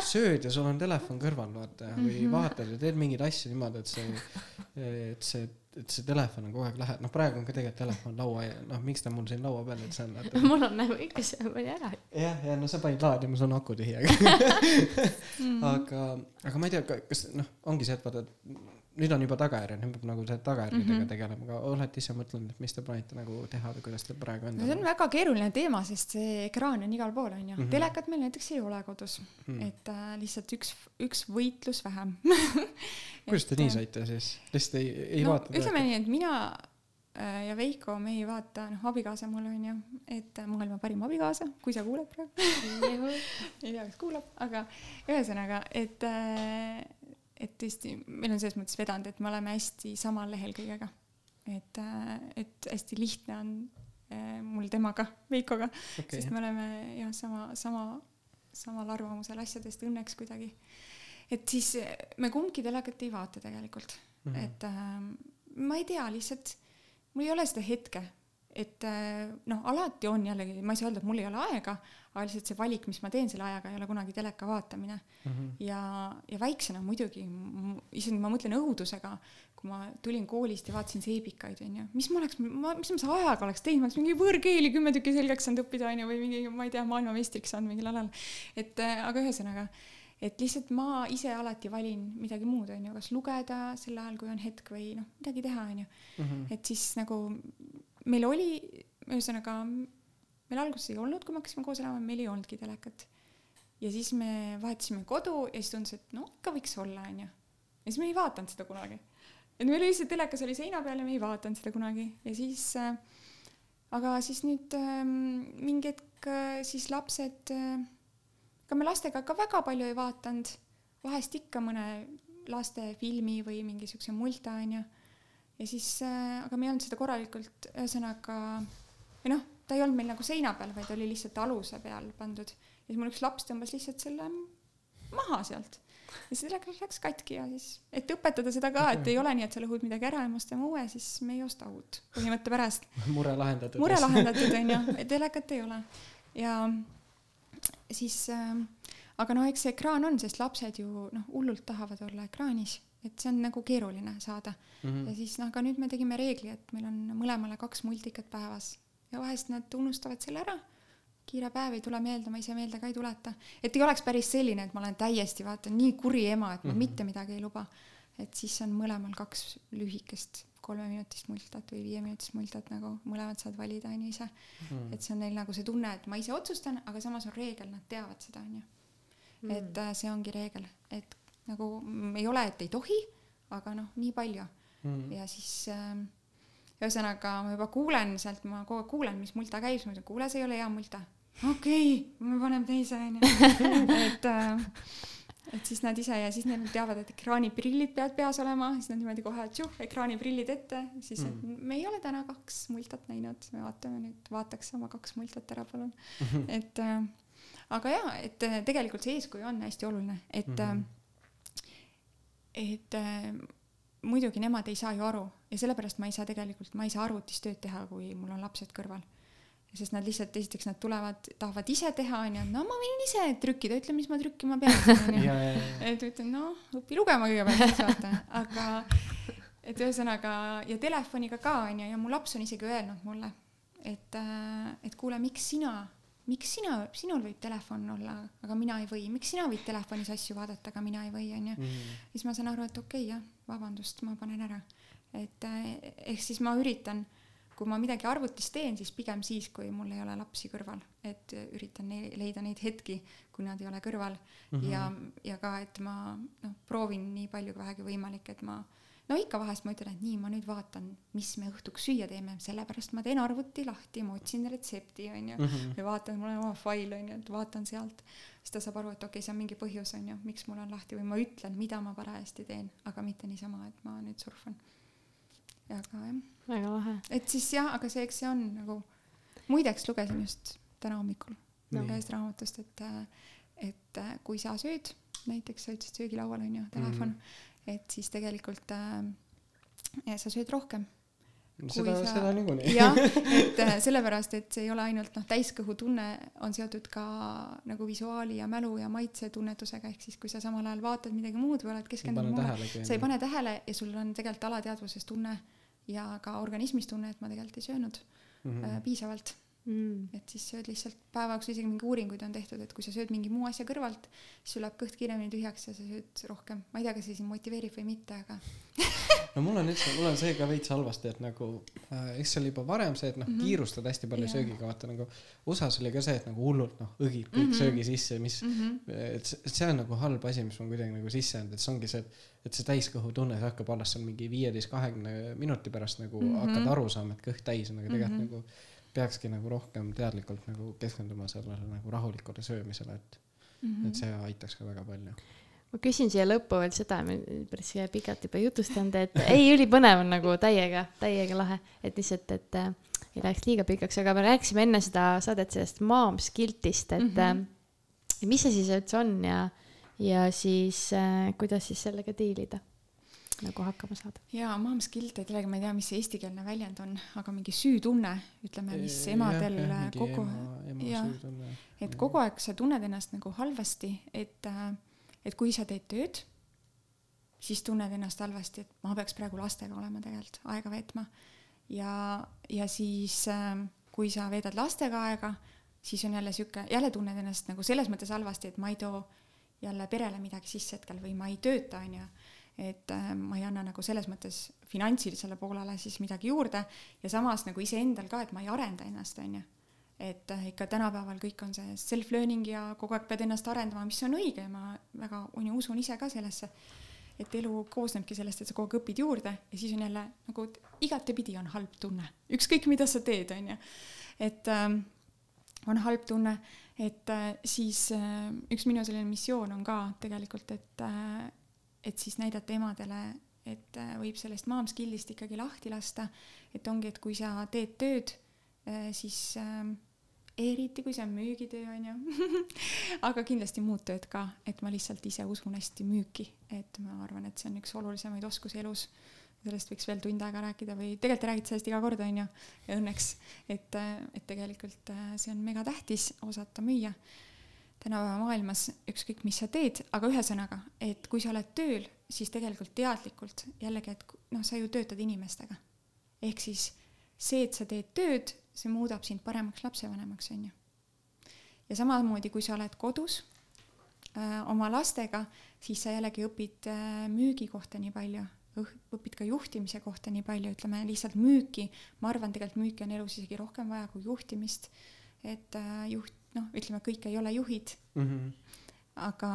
sööd ja sul on telefon kõrval vaata või Mhm. vaatad ja teed mingeid asju niimoodi, et see, et see, et see telefon on kogu aeg lähedal, noh praegu on ka tegelikult telefon laua, noh miks ta mul siin laua peal üldse on, vaata. mul on nagu ikka see pani ära. jah, ja no sa panid laadima, sul on aku tühi, (laughs) aga aga, aga ma ei tea, kas noh, ongi see, et vaata, et nüüd on juba tagajärjed, nüüd peab nagu tagajärgedega Mhm. tegelema, aga olete ise mõtelnud, et mis te plaanite nagu teha või kuidas teil praegu on no see on? väga keeruline teema, sest see ekraan on igal pool, onju Mhm.. telekat meil näiteks ei ole kodus, Hmm. et äh, lihtsalt üks, üks võitlus vähem. (laughs) kuidas te nii saite siis? lihtsalt ei, ei no vaata ütleme nii, et mina äh, ja Veiko, me ei vaata, noh, abikaasa mul on ju, et äh, maailma parim abikaasa, kui sa kuuled praegu, ei tea, kas kuulab, (laughs) aga ühesõnaga, et, et tõesti, meil on selles mõttes vedanud, et me oleme hästi samal lehel kõigega. et, et hästi lihtne on äh, mul temaga, Veikoga, okei sest, me oleme jah, sama, sama, samal arvamusel asjadest õnneks kuidagi. et siis äh, me kumbki telekat ei vaata tegelikult, Mhm. et äh, ma ei tea, lihtsalt mul ei ole seda hetke, et äh, noh, alati on jällegi, ma ei saa öelda, et mul ei ole aega, aga lihtsalt see valik, mis ma teen selle ajaga, ei ole kunagi teleka vaatamine Mhm. ja, ja väiksena muidugi, isegi ma mõtlen õudusega, kui ma tulin koolist ja vaatasin seebikaid, onju, mis ma oleks, ma, mis ma selle ajaga oleks teinud, ma oleks mingi võõrkeeli kümme tükki selgeks saanud õppida, onju, või mingi, ma ei tea, maailmameistriks saanud mingil alal. et äh, aga ühesõnaga, et lihtsalt ma ise alati valin midagi muud, onju, kas lugeda sel ajal, kui on hetk või noh, midagi teha, onju. Mhm. et siis nagu meil oli, ühesõnaga meil alguses ei olnud, kui me hakkasime koos elama, meil ei olnudki telekat. ja siis me vahetasime kodu ja siis tundus, et no ikka võiks olla, onju. ja siis me ei vaadanud seda kunagi. et meil lihtsalt telekas oli seina peal ja me ei vaadanud seda kunagi ja siis äh, aga siis nüüd ähm, mingi hetk äh, siis lapsed äh,, ega me lastega ka väga palju ei vaadanud, vahest ikka mõne lastefilmi või mingi siukse multa onju ja siis äh,, aga me ei olnud seda korralikult, ühesõnaga või noh, ta ei olnud meil nagu seina peal, vaid oli lihtsalt aluse peal pandud ja siis mul üks laps tõmbas lihtsalt selle maha sealt ja see telekas läks katki ja siis, et õpetada seda ka, et ei ole nii, et sa lõhud midagi ära ja me ostame uue, siis me ei osta uut põhimõtte pärast. (laughs) mure lahendatud. mure. lahendatud onju, telekat ei ole ja siis äh,, aga noh, eks see ekraan on, sest lapsed ju noh, hullult tahavad olla ekraanis et see on nagu keeruline saada mm. -hmm. ja siis noh, aga nüüd me tegime reegli, et meil on mõlemale kaks multikat päevas ja vahest nad unustavad selle ära. kiire päev ei tule meelde, ma ise meelde ka ei tuleta. et ei oleks päris selline, et ma olen täiesti vaata nii kuri ema, et ma mm -hmm. mitte midagi ei luba. et siis on mõlemal kaks lühikest kolmeminutist multat või viieminutist multat nagu mõlemad saad valida onju ise mm.. et see on neil nagu see tunne, et ma ise otsustan, aga samas on reegel, nad teavad seda onju mm.. et äh, see ongi reegel, et nagu ei ole, et ei tohi, aga noh, nii palju mm.. ja siis äh, ühesõnaga ma juba kuulen sealt, ma kogu aeg kuulen, mis multa käib, siis ma ütlen, kuule, see ei ole hea multa. okei okay,, me paneme teise onju. (laughs) et äh, et siis nad ise ja siis nad teavad, et ekraaniprillid peavad peas olema, siis nad niimoodi kohe tšuh, ekraaniprillid ette, siis mm. me ei ole täna kaks multat näinud, me vaatame nüüd, vaataks oma kaks multat ära, palun mm. -hmm. et äh, aga jaa, et äh, tegelikult see eeskuju on hästi oluline, et mm, -hmm. Et äh, muidugi nemad ei saa ju aru ja sellepärast ma ei saa tegelikult, ma ei saa arvutis tööd teha, kui mul on lapsed kõrval. sest nad lihtsalt, esiteks nad tulevad, tahavad ise teha, onju, no ma võin ise trükkida, ütle, mis ma trükkima pean, (laughs) onju. et ütlen, noh, õpi lugema kõigepealt, siis vaata, aga et ühesõnaga ja telefoniga ka, onju, ja mu laps on isegi öelnud mulle, et, äh, et kuule, miks sina miks sina, sinul võib telefon olla, aga mina ei või, miks sina võid telefonis asju vaadata, aga mina ei või, onju. Mm. siis ma saan aru, et okei okay, jah, vabandust, ma panen ära. et eh, ehk siis ma üritan, kui ma midagi arvutis teen, siis pigem siis, kui mul ei ole lapsi kõrval, et üritan ne leida neid hetki, kui nad ei ole kõrval mm -hmm. ja, ja ka, et ma noh, proovin nii palju kui vähegi võimalik, et ma no ikka vahest ma ütlen, et nii, ma nüüd vaatan, mis me õhtuks süüa teeme, sellepärast ma teen arvuti lahti, ma otsin retsepti, onju mm. -hmm. ja vaatan, mul on oma fail, onju, et vaatan sealt. siis ta saab aru, et okei okay,, see on mingi põhjus, onju, miks mul on lahti või ma ütlen, mida ma parajasti teen, aga mitte niisama, et ma nüüd surfan. aga jah. väga lahe. et siis jah, aga see, eks see on nagu, muideks lugesin just täna hommikul no. ühest raamatust, et, et kui sa sööd, näiteks sa ütlesid söögilaual onju, telefon mm. -hmm et siis tegelikult äh, sa sööd rohkem. seda seda niikuinii. (laughs) jah, et äh, (laughs) sellepärast, et see ei ole ainult noh, täiskõhutunne on seotud ka nagu visuaali ja mälu ja maitsetunnetusega, ehk siis kui sa samal ajal vaatad midagi muud või oled keskendunud muule, sa ei pane tähele ja sul on tegelikult alateadvuses tunne ja ka organismis tunne, et ma tegelikult ei söönud mm -hmm. piisavalt mm.. et siis sööd lihtsalt päeva jooksul, isegi mingi uuringuid on tehtud, et kui sa sööd mingi muu asja kõrvalt, siis sul läheb kõht kiiremini tühjaks ja sa sööd rohkem. ma ei tea, kas see sind motiveerib või mitte, aga (laughs) no mul on üldse, mul on see ka veits halvasti, et nagu äh, eks see oli juba varem see, et noh mm -hmm., kiirustad hästi palju yeah. söögiga, vaata nagu USA-s oli ka see, et nagu hullult noh, õgid kõik mm -hmm. söögi sisse, mis mm, -hmm. et see, see on nagu halb asi, mis on kuidagi nagu sisse jäänud, et see ongi see, et et see täiskõhutunne, see hakkab alles seal mingi viieteist, kahekümne minuti pärast nagu mm -hmm. hakkad aru saama, et kõht täis on, aga tegelikult mm -hmm. nagu peakski nagu rohkem teadlikult nagu keskenduma sellele nagu rahulikule söömisele, et mm, -hmm. et see aitaks ka väga palju. ma küsin siia lõppu veel seda, me päris pikalt juba jutustanud, et (laughs) ei, ülipõnev on nagu täiega, täiega lahe, et lihtsalt, et äh, ei läheks liiga pikaks, aga me rääkisime enne seda saadet sellest mom's guilt'ist, et mm -hmm. äh, mis see siis üldse on ja, ja siis äh, kuidas siis sellega diilida nagu hakkama saada? jaa, mom's guilt, et jällegi ma ei tea, mis see eestikeelne väljend on, aga mingi süütunne, ütleme, mis emadel ja, ja, kogu aeg, et kogu aeg sa tunned ennast nagu halvasti, et, äh, et kui sa teed tööd, siis tunned ennast halvasti, et ma peaks praegu lastega olema tegelikult, aega veetma. ja, ja siis äh, kui sa veedad lastega aega, siis on jälle sihuke, jälle tunned ennast nagu selles mõttes halvasti, et ma ei too jälle perele midagi sisse hetkel või ma ei tööta, onju et äh, ma ei anna nagu selles mõttes finantsilisele poolele siis midagi juurde ja samas nagu iseendal ka, et ma ei arenda ennast, onju. et äh, ikka tänapäeval kõik on see self-learning ja kogu aeg pead ennast arendama, mis on õige ja ma väga on ju usun ise ka sellesse, et elu koosnebki sellest, et sa kogu aeg õpid juurde ja siis on jälle nagu igatepidi on halb tunne, ükskõik mida sa teed, onju. et ähm, on halb tunne, et äh, siis äh, üks minu selline missioon on ka tegelikult, et äh, et siis näidata emadele, et äh, võib sellest mom's skill'ist ikkagi lahti lasta, et ongi, et kui sa teed tööd, äh, siis äh, eriti kui see on müügitöö, onju (laughs) aga kindlasti muud tööd ka, et ma lihtsalt ise usun hästi müüki, et ma arvan, et see on üks olulisemaid oskusi elus. sellest võiks veel tund aega rääkida või tegelikult räägid sellest iga kord, onju, ja õnneks, et, et tegelikult see on megatähtis osata müüa tänapäeva maailmas ükskõik, mis sa teed, aga ühesõnaga, et kui sa oled tööl, siis tegelikult teadlikult jällegi, et noh, sa ju töötad inimestega. ehk siis see, et sa teed tööd, see muudab sind paremaks lapsevanemaks, on ju. ja samamoodi, kui sa oled kodus äh, oma lastega, siis sa jällegi õpid äh, müügi kohta nii palju, õpid ka juhtimise kohta nii palju, ütleme lihtsalt müüki, ma arvan, tegelikult müüki on elus isegi rohkem vaja kui juhtimist, et äh, juht, noh, ütleme, kõik ei ole juhid mm, -hmm. aga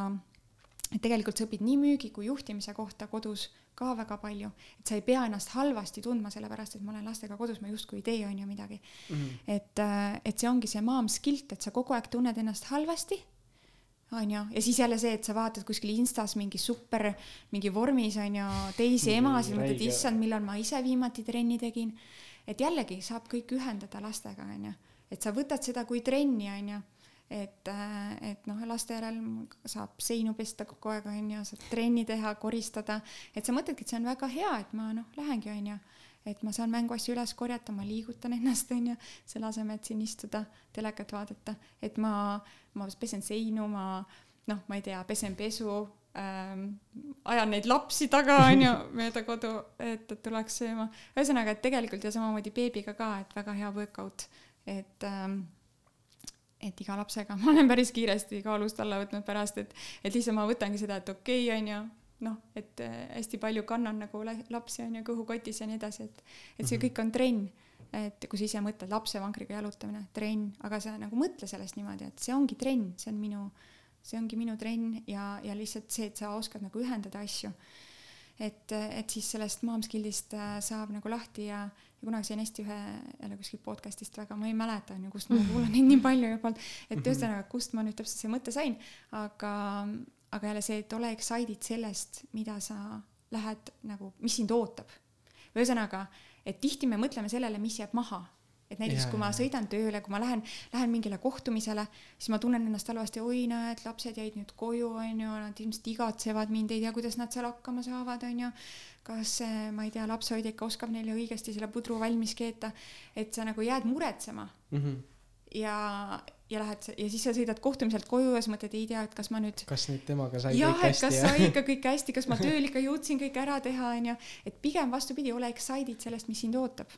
tegelikult sa õpid nii müügi kui juhtimise kohta kodus ka väga palju, et sa ei pea ennast halvasti tundma, sellepärast et ma olen lastega kodus, ma justkui ei tee, on ju midagi mm. -hmm. et, äh, et see ongi see mom's guilt, et sa kogu aeg tunned ennast halvasti on ju, ja siis jälle see, et sa vaatad kuskil Instas mingi super, mingi vormis on ju, teisi emasid, mõtled, issand, millal ma ise viimati trenni tegin. et jällegi saab kõik ühendada lastega, on ju, et sa võtad seda kui trenni, on ju et, äh, et noh, laste järel saab seinu pesta kogu aeg, on ju, saab trenni teha, koristada, et sa mõtledki, et see on väga hea, et ma noh, lähengi, on ju, et ma saan mänguasju üles korjata, ma liigutan ennast, on ju, selle asemel, et siin istuda, telekat vaadata, et ma, ma pesen seinu, ma noh, ma ei tea, pesen pesu ähm,, ajan neid lapsi taga, on ju, (laughs) mööda kodu, et, et tuleks sööma. ühesõnaga, et tegelikult ja samamoodi beebiga ka, et väga hea workout, et ähm, et iga lapsega (laughs) ma olen päris kiiresti kaalust alla võtnud pärast, et, et lihtsalt ma võtangi seda, et okei okay,, on ju, noh, et äh, hästi palju kannan nagu lapsi on ju kõhukotis ja nii edasi, et, et see -hmm. kõik on trenn. et kui sa ise mõtled lapsevankriga jalutamine, trenn, aga sa nagu mõtle sellest niimoodi, et see ongi trenn, see on minu, see ongi minu trenn ja, ja lihtsalt see, et sa oskad nagu ühendada asju. Et, et siis sellest Momskillist äh, saab nagu lahti ja ja kunagi sain hästi ühe jälle kuskilt podcast'ist väga, ma ei mäleta on ju, kust ma kuulan neid nii palju juba, et mhm. ühesõnaga, kust ma nüüd täpselt see mõtte sain, aga, aga jälle see, et ole excited sellest, mida sa lähed nagu, mis sind ootab. ühesõnaga, et tihti me mõtleme sellele, mis jääb maha et näiteks ja, kui ma sõidan tööle, kui ma lähen, lähen mingile kohtumisele, siis ma tunnen ennast halvasti, oi näed, lapsed jäid nüüd koju, onju, nad ilmselt igatsevad mind, ei tea, kuidas nad seal hakkama saavad, onju kas ma ei tea, lapsehoidja ikka oskab neile õigesti selle pudru valmis keeta, et sa nagu jääd muretsema mm. -hmm. ja, ja lähed ja siis sa sõidad kohtumiselt koju ja sa mõtled, ei tea, et kas ma nüüd. kas nüüd temaga sai jah, kõik hästi. kas sai ikka kõik hästi, kas ma tööl ikka jõudsin kõik ära teha, onju, et pigem vastupidi, ole excited sellest, mis sind ootab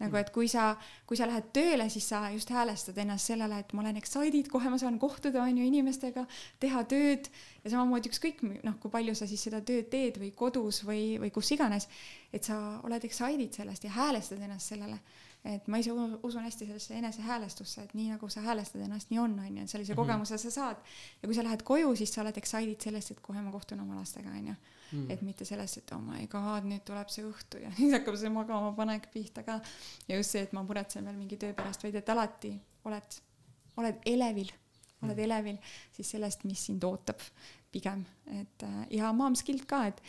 nagu et kui sa, kui sa lähed tööle, siis sa just häälestad ennast sellele, et ma olen excited, kohe ma saan kohtuda, on ju, inimestega, teha tööd. Ja samamoodi ükskõik noh, kui palju sa siis seda tööd teed või kodus või, või kus iganes, et sa oled excited sellest ja häälestad ennast sellele. Et ma ise usun hästi sellesse enesehäälestusse, et nii nagu sa häälestad ennast, nii on, on ju, et sellise mm -hmm. kogemuse sa saad. ja kui sa lähed koju, siis sa oled excited sellest, et kohe ma kohtun oma lastega, on ju mm.. et mitte sellest, et oh my god, nüüd tuleb see õhtu (laughs) ja siis hakkab see magamapanek pihta ka. ja just see, et ma muretsen veel mingi töö pärast, vaid et alati oled, oled elevil, oled mm. elevil siis sellest, mis sind ootab pigem, et ja mom's guilt ka, et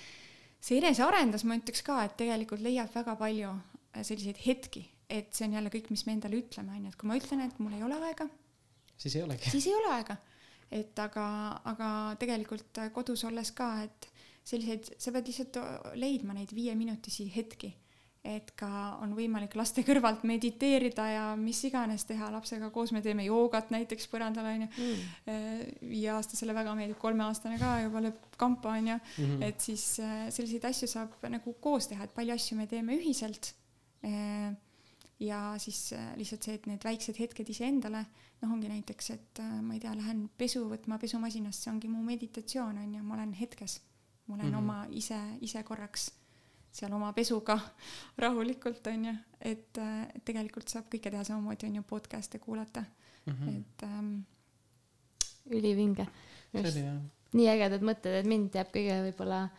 see enesearendus, ma ütleks ka, et tegelikult leiab väga palju selliseid hetki et see on jälle kõik, mis me endale ütleme, onju, et kui ma ütlen, et mul ei ole aega, siis ei olegi. siis ei ole aega. et aga, aga tegelikult kodus olles ka, et selliseid, sa pead lihtsalt leidma neid viieminutisi hetki, et ka on võimalik laste kõrvalt mediteerida ja mis iganes teha. Lapsega koos, me teeme joogat näiteks põrandal onju mm.. Äh, viieaastasele väga meeldib, kolmeaastane ka juba lööb kampa onju mm, -hmm. et siis äh, selliseid asju saab nagu koos teha, et palju asju me teeme ühiselt. Äh, ja siis äh, lihtsalt see, et need väiksed hetked iseendale, noh, ongi näiteks, et äh, ma ei tea, lähen pesu võtma pesumasinast, see ongi mu meditatsioon, on ju, ma olen hetkes. Ma olen mm -hmm. oma ise, ise korraks seal oma pesuga (laughs) rahulikult, on ju, et, äh, et tegelikult saab kõike teha samamoodi, on ju, podcast'e kuulata mm, -hmm. et ähm, ülivinge. nii ägedad mõtted, et mind jääb kõige võib-olla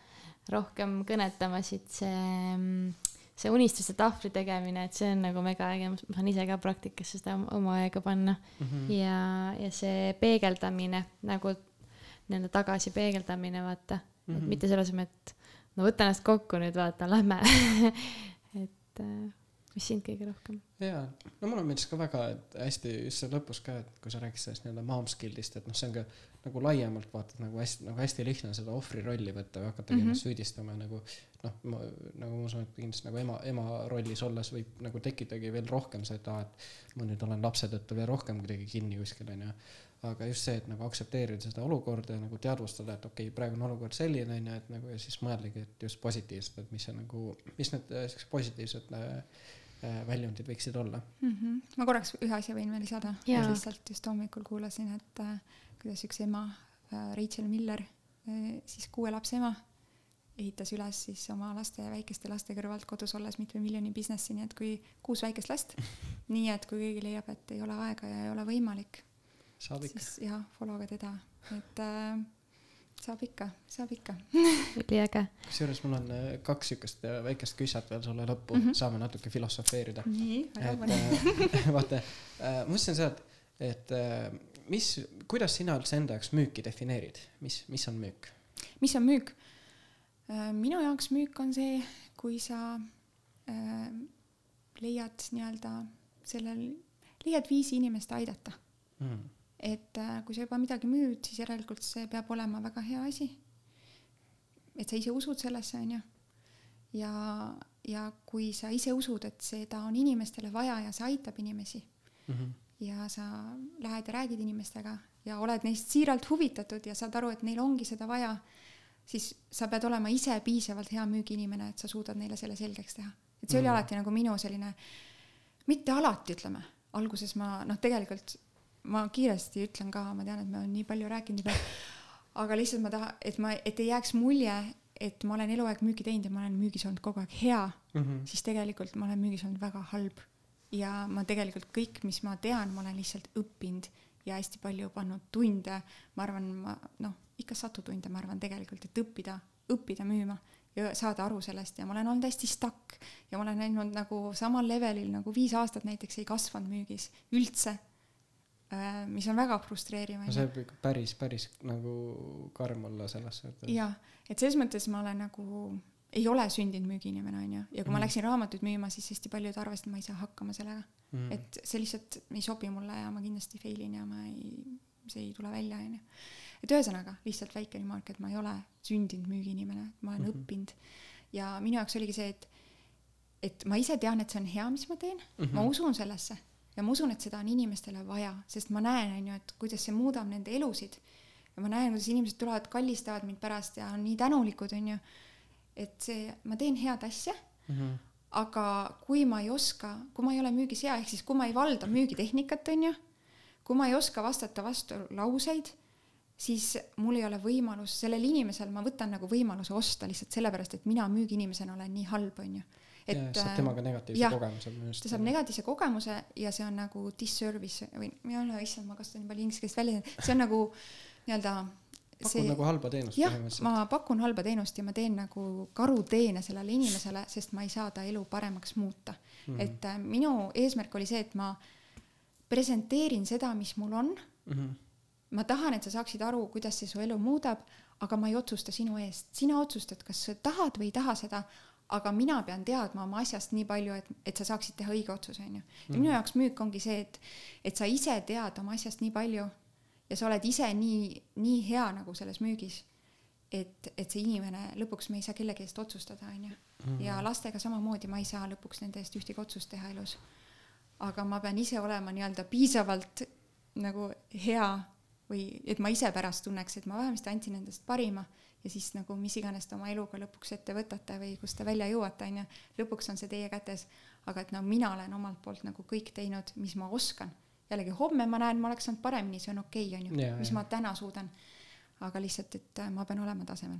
rohkem kõnetama siit see mm, see unistuste tahvli tegemine, et see on nagu mega äge, ma saan ise ka praktikasse seda oma aega panna mm. -hmm. ja, ja see peegeldamine nagu nii-öelda tagasi peegeldamine, vaata mm, -hmm. mitte selle asemel, et no võta ennast kokku nüüd, vaata, lähme (laughs) et äh, mis sind kõige rohkem? jaa, no mulle meeldis ka väga, et hästi just see lõpus ka, et kui sa rääkisid sellest nii-öelda mom skill'ist, et noh, see on ka nagu laiemalt vaatad nagu hästi nagu hästi lihtne seda ohvri rolli võtta või hakatagi mm -hmm. ennast süüdistama nagu noh ma nagu ma usun et kindlasti nagu ema ema rollis olles võib nagu tekitagi veel rohkem seda et ma nüüd olen lapse tõttu veel rohkem kuidagi kinni kuskil onju aga just see et nagu aktsepteerida seda olukorda ja nagu teadvustada et okei okay, praegu on olukord selline onju et nagu ja siis mõeldagi et just positiivselt et mis see nagu mis need äh, siuksed positiivsed äh, äh, väljundid võiksid olla mm. -hmm. ma korraks ühe asja võin veel lisada, lihtsalt just hommikul kuulasin, et äh, kuidas üks ema äh,, Rachel Miller äh,, siis kuue lapse ema, ehitas üles siis oma laste ja väikeste laste kõrvalt kodus olles mitme miljoni businessi, nii et kui kuus väikest last, (laughs) nii et kui keegi leiab, et ei ole aega ja ei ole võimalik, siis jah, follow ka teda, et äh, saab ikka, saab ikka üliäge. kusjuures mul on äh, kaks siukest äh, väikest küsset veel sulle lõppu mm, -hmm. saame natuke filosofeerida. nii, väga põnev. Äh, (laughs) vaata äh,, ma mõtlesin seda, et, et äh, mis, kuidas sina üldse enda jaoks müüki defineerid, mis, mis on müük? mis on müük? minu jaoks müük on see, kui sa äh, leiad nii-öelda sellel, leiad viisi inimest aidata mm et äh, kui sa juba midagi müüd, siis järelikult see peab olema väga hea asi. et sa ise usud sellesse, on ju. ja, ja kui sa ise usud, et seda on inimestele vaja ja see aitab inimesi mm. -hmm. ja sa lähed ja räägid inimestega ja oled neist siiralt huvitatud ja saad aru, et neil ongi seda vaja, siis sa pead olema ise piisavalt hea müügiinimene, et sa suudad neile selle selgeks teha. et see mm -hmm. oli mhm. alati nagu minu selline, mitte alati, ütleme, alguses ma noh, tegelikult ma kiiresti ütlen ka, ma tean, et me oleme nii palju rääkinud juba, aga lihtsalt ma tahan, et ma, et ei jääks mulje, et ma olen eluaeg müüki teinud ja ma olen müügis olnud kogu aeg hea mm, -hmm. siis tegelikult ma olen müügis olnud väga halb. ja ma tegelikult kõik, mis ma tean, ma olen lihtsalt õppinud ja hästi palju pannud tunde, ma arvan, ma noh, ikka satutunde, ma arvan tegelikult, et õppida, õppida müüma ja saada aru sellest ja ma olen olnud hästi stuck ja ma olen olnud nagu samal levelil nagu viis aastat näiteks ei kasvanud müügis üldse mis on väga frustreeriv. no see võib ikka päris, päris nagu karm olla selles suhtes. jah, et selles mõttes ma olen nagu, ei ole sündinud müügiinimene, onju, ja kui mm. ma läksin raamatuid müüma, siis hästi paljud arvasid, et ma ei saa hakkama sellega mm.. et see lihtsalt ei sobi mulle ja ma kindlasti fail in ja ma ei, see ei tule välja, onju. et ühesõnaga lihtsalt väike remark, et ma ei ole sündinud müügiinimene, ma olen mm -hmm. õppinud ja minu jaoks oligi see, et et ma ise tean, et see on hea, mis ma teen mm, -hmm. ma usun sellesse ja ma usun, et seda on inimestele vaja, sest ma näen, on ju, et kuidas see muudab nende elusid. ja ma näen, kuidas inimesed tulevad, kallistavad mind pärast ja on nii tänulikud, on ju. et see, ma teen head asja mm. -hmm. aga kui ma ei oska, kui ma ei ole müügis hea, ehk siis kui ma ei valda müügitehnikat, on ju, kui ma ei oska vastata vastu lauseid, siis mul ei ole võimalus, sellel inimesel ma võtan nagu võimaluse osta lihtsalt sellepärast, et mina müügiinimesena olen nii halb, on ju et saab temaga negatiivse jah, kogemuse minu arust. ta saab negatiivse kogemuse ja see on nagu disservice või ei ole, issand, ma kasutan nii palju inglise keelest välja, see on nagu nii-öelda pakun see, nagu halba teenust jah, ma pakun halba teenust ja ma teen nagu karuteene sellele inimesele, sest ma ei saa ta elu paremaks muuta mm. -hmm. et äh, minu eesmärk oli see, et ma presenteerin seda, mis mul on mm. -hmm. ma tahan, et sa saaksid aru, kuidas see su elu muudab, aga ma ei otsusta sinu eest, sina otsustad, kas sa tahad või ei taha seda, aga mina pean teadma oma asjast nii palju, et, et sa saaksid teha õige otsuse, onju. ja minu mhm. jaoks müük ongi see, et, et sa ise tead oma asjast nii palju ja sa oled ise nii, nii hea nagu selles müügis, et, et see inimene, lõpuks me ei saa kellegi eest otsustada, onju. Mhm. ja lastega samamoodi, ma ei saa lõpuks nende eest ühtegi otsust teha elus. aga ma pean ise olema nii-öelda piisavalt nagu hea või et ma ise pärast tunneks, et ma vähemasti andsin endast parima ja siis nagu mis iganes te oma eluga lõpuks ette võtate või kust te välja jõuate, onju, lõpuks on see teie kätes. aga et no mina olen omalt poolt nagu kõik teinud, mis ma oskan. jällegi homme ma näen, ma oleks saanud paremini, see on okei okay,, onju, mis ma täna suudan. aga lihtsalt, et äh, ma pean olema tasemel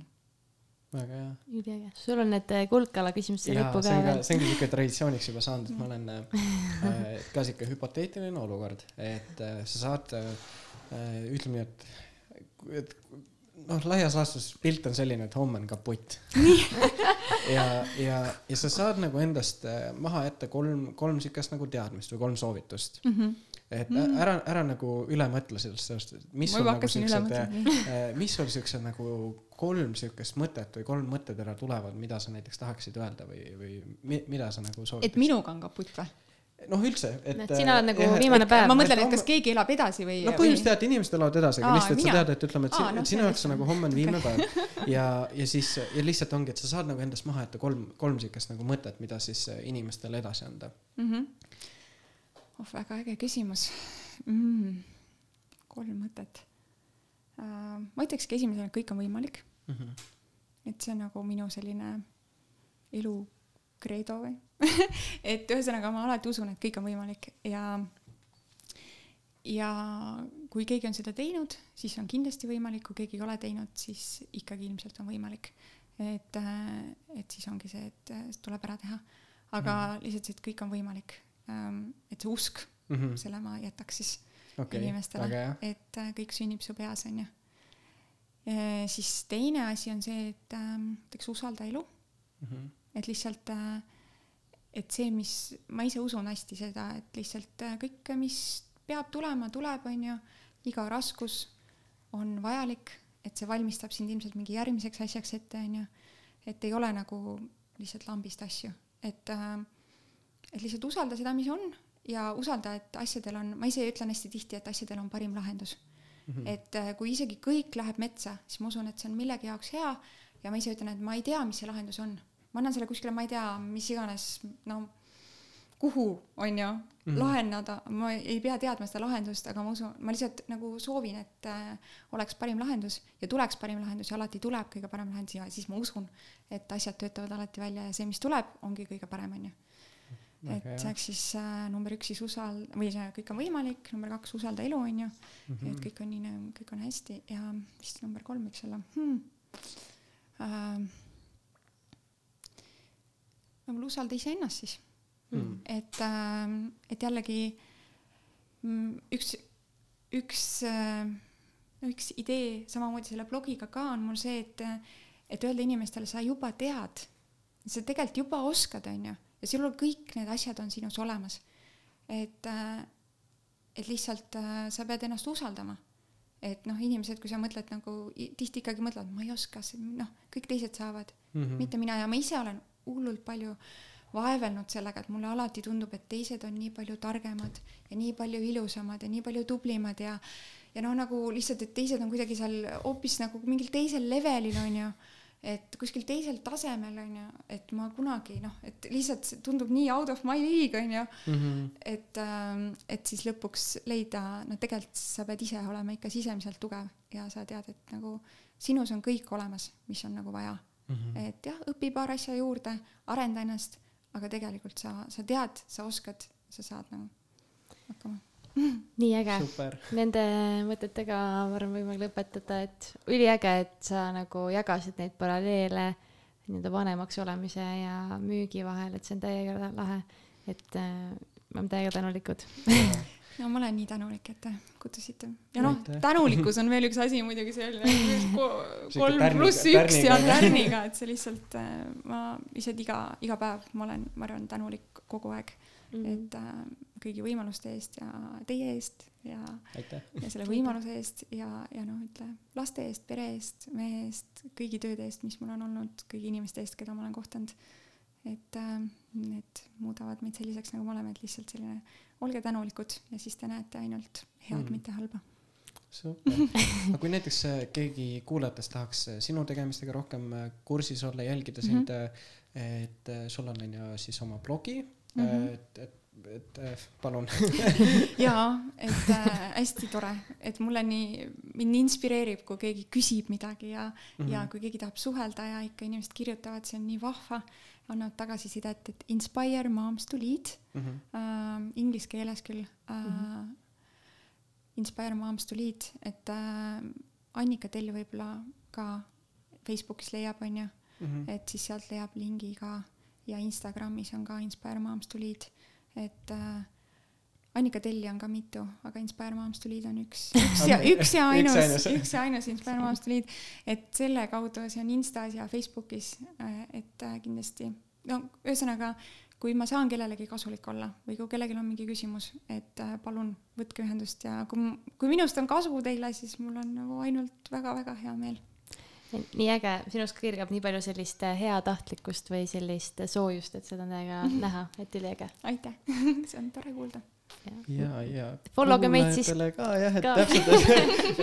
väga hea. üliäge, sul on need äh, kuldkala küsimuste lõppu ka veel. see ongi siuke traditsiooniks juba saanud, et ma (laughs) olen äh, ka siuke hüpoteetiline olukord, et äh, sa saad äh, ütleme nii, et, et noh, laias laastus pilt on selline, et homme on kaputt (laughs) ja, ja, ja sa saad nagu endast äh, maha jätta kolm, kolm siukest nagu teadmist või kolm soovitust mm. -hmm et ära, ära nagu üle mõtle sellest, sellest, mis sul nagu siuksed, äh, mis sul siuksed nagu kolm siukest mõtet või kolm mõttetera tulevad, mida sa näiteks tahaksid öelda või, või mi, mida sa nagu soovitaksid? et minuga on kaputt või? noh, üldse, et. Et sina oled nagu viimane päev. ma mõtlen, et kas keegi elab edasi või no põhimõtteliselt jah, et inimesed elavad edasi, aga lihtsalt, et sa mina? tead, et ütleme, et, Aa, et sinu jaoks on nagu homme on viimane päev ja, ja siis ja lihtsalt ongi, et sa saad nagu endast maha jätta kolm, kolm siukest nagu mõtet, mida siis äh, inimestele edasi anda mm. -hmm. oh, väga äge küsimus mm.. kolm mõtet uh,. ma ütlekski esimesena, et kõik on võimalik, mm. -hmm. et see on nagu minu selline elu kreedo või (laughs) et ühesõnaga ma alati usun, et kõik on võimalik ja ja kui keegi on seda teinud, siis on kindlasti võimalik, kui keegi ei ole teinud, siis ikkagi ilmselt on võimalik. et, et siis ongi see, et äh, tuleb ära teha. aga mm. lihtsalt see, et kõik on võimalik. et see usk, mm -hmm. selle ma jätaks siis okei, inimestele et äh, kõik sünnib su peas, onju. siis teine asi on see, et ähm, näiteks usalda elu, Mhm. Et lihtsalt, et see, mis, ma ise usun hästi seda, et lihtsalt äh, kõik, mis peab tulema, tuleb, onju. iga raskus on vajalik, et see valmistab sind ilmselt mingi järgmiseks asjaks ette, onju. et ei ole nagu lihtsalt lambist asju, et äh, et lihtsalt usalda seda, mis on ja usalda, et asjadel on, ma ise ütlen hästi tihti, et asjadel on parim lahendus mm. -hmm. et äh, kui isegi kõik läheb metsa, siis ma usun, et see on millegi jaoks hea ja ma ise ütlen, et ma ei tea, mis see lahendus on. Ma annan selle kuskile, ma ei tea, mis iganes, no kuhu, on ju, lahendada, ma ei pea teadma seda lahendust, aga ma usun, ma lihtsalt nagu soovin, et äh, oleks parim lahendus ja tuleks parim lahendus ja alati tuleb kõige parem lahendus ja siis ma usun, et asjad töötavad alati välja ja see, mis tuleb, ongi kõige parem, on ju et see oleks siis äh, number üks siis usal- või see kõik on võimalik, number kaks usalda elu onju mm, -hmm. et kõik on nii nagu kõik on hästi ja vist number kolm võiks olla hmm.. Äh, võib-olla usalda iseennast siis Mm. et äh,, et jällegi mm, üks, üks äh,, üks idee samamoodi selle blogiga ka on mul see, et, et öelda inimestele, sa juba tead, sa tegelikult juba oskad, onju, ja sul on kõik need asjad on sinus olemas. et äh,, et lihtsalt äh, sa pead ennast usaldama. et noh, inimesed, kui sa mõtled nagu tihti ikkagi mõtlevad, ma ei oska, noh, kõik teised saavad mm., mitte mina ja ma ise olen hullult palju vaevelnud sellega, et mulle alati tundub, et teised on nii palju targemad ja nii palju ilusamad ja nii palju tublimad ja ja noh, nagu lihtsalt, et teised on kuidagi seal hoopis nagu mingil teisel levelil onju, et kuskil teisel tasemel onju, et ma kunagi noh, et lihtsalt see tundub nii out of my league onju, Mhm. et ähm, et siis lõpuks leida, no tegelikult sa pead ise olema ikka sisemiselt tugev ja sa tead, et nagu sinus on kõik olemas, mis on nagu vaja Mhm. et jah, õpi paar asja juurde, arenda ennast, aga tegelikult sa, sa tead, sa oskad, sa saad nagu hakkama. nii äge. Nende mõtetega ma arvan, võime lõpetada, et üliäge, et sa nagu jagasid neid paralleele nii-öelda vanemaks olemise ja müügi vahel, et see on täiega lahe. et äh, me oleme täiega tänulikud. (laughs) no ma olen nii tänulik, et te kutsusite. ja noh tänulikkus on veel üks asi muidugi selline (laughs) kolm pluss üks ja tärniga. et see lihtsalt, ma lihtsalt iga, iga päev ma olen, ma arvan, tänulik kogu aeg, Mhm. et äh, kõigi võimaluste eest ja teie eest ja ja selle võimaluse eest ja, ja noh, ütle laste eest, pere eest, mehe eest, kõigi tööde eest, mis mul on olnud, kõigi inimeste eest, keda ma olen kohtunud. et äh, need muudavad meid selliseks, nagu me oleme, et lihtsalt selline, olge tänulikud ja siis te näete ainult head Mm. mm., mitte halba. super, aga kui näiteks äh, keegi kuulajatest tahaks äh, sinu tegemistega rohkem äh, kursis olla, jälgida sind mm, -hmm. et sul on on ju siis oma blogi mm, Mhm. -hmm. et, et, et äh, palun. (laughs) jaa, et äh, (laughs) hästi tore, et mulle nii, mind nii inspireerib, kui keegi küsib midagi ja mm, Mhm. -hmm. ja kui keegi tahab suhelda ja ikka inimesed kirjutavad, see on nii vahva, annavad tagasisidet, et inspire moms to lead mm. -hmm. äh, inglise keeles küll äh, mm. -hmm. Inspire moms to lead, et äh, Annika Tell võib-olla ka Facebookis leiab, onju, Mm -hmm. et siis sealt leiab lingi ka ja Instagramis on ka Inspire moms to lead, et äh, Annika Telli on ka mitu, aga Inspire to lead on üks, (laughs) üks ja üks ja ainus üks ja ainus Inspire to lead, et selle kaudu see on Instas ja Facebookis, et äh, kindlasti no ühesõnaga, kui ma saan kellelegi kasulik olla või kui kellelgi on mingi küsimus, et äh, palun võtke ühendust ja kui, kui minust on kasu teile, siis mul on nagu ainult väga-väga hea meel. nii äge, sinust kirgab nii palju sellist äh, heatahtlikkust või sellist äh, soojust, et seda on äge (laughs) näha, et üliäge. aitäh, (laughs) see on tore kuulda. ja, ja. Follow ge meid siis- ka jah, et täpselt,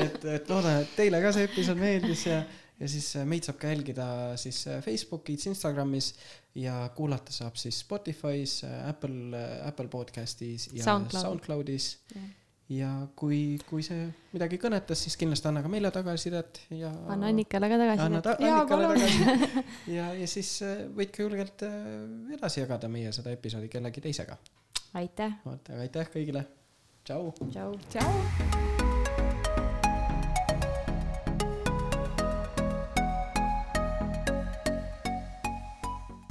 et, (laughs) et loodan, et teile ka see episood meeldis ja, ja siis meid saab ka jälgida siis Facebookis, Instagramis ja kuulata saab siis Spotify's, Apple, Apple podcast'is ja SoundCloud. SoundCloud'is Jah. ja kui, kui see midagi kõnetas, siis kindlasti anna ka meile tagasisidet ja anna Annikale ka anna tagasi. ta Jaa, Annikale palun. tagasi (laughs) ja, ja siis võid ka julgelt äh, edasi jagada meie seda episoodi kellegi teisega. aitäh, vot, aga aitäh kõigile, tšau. tšau. tšau.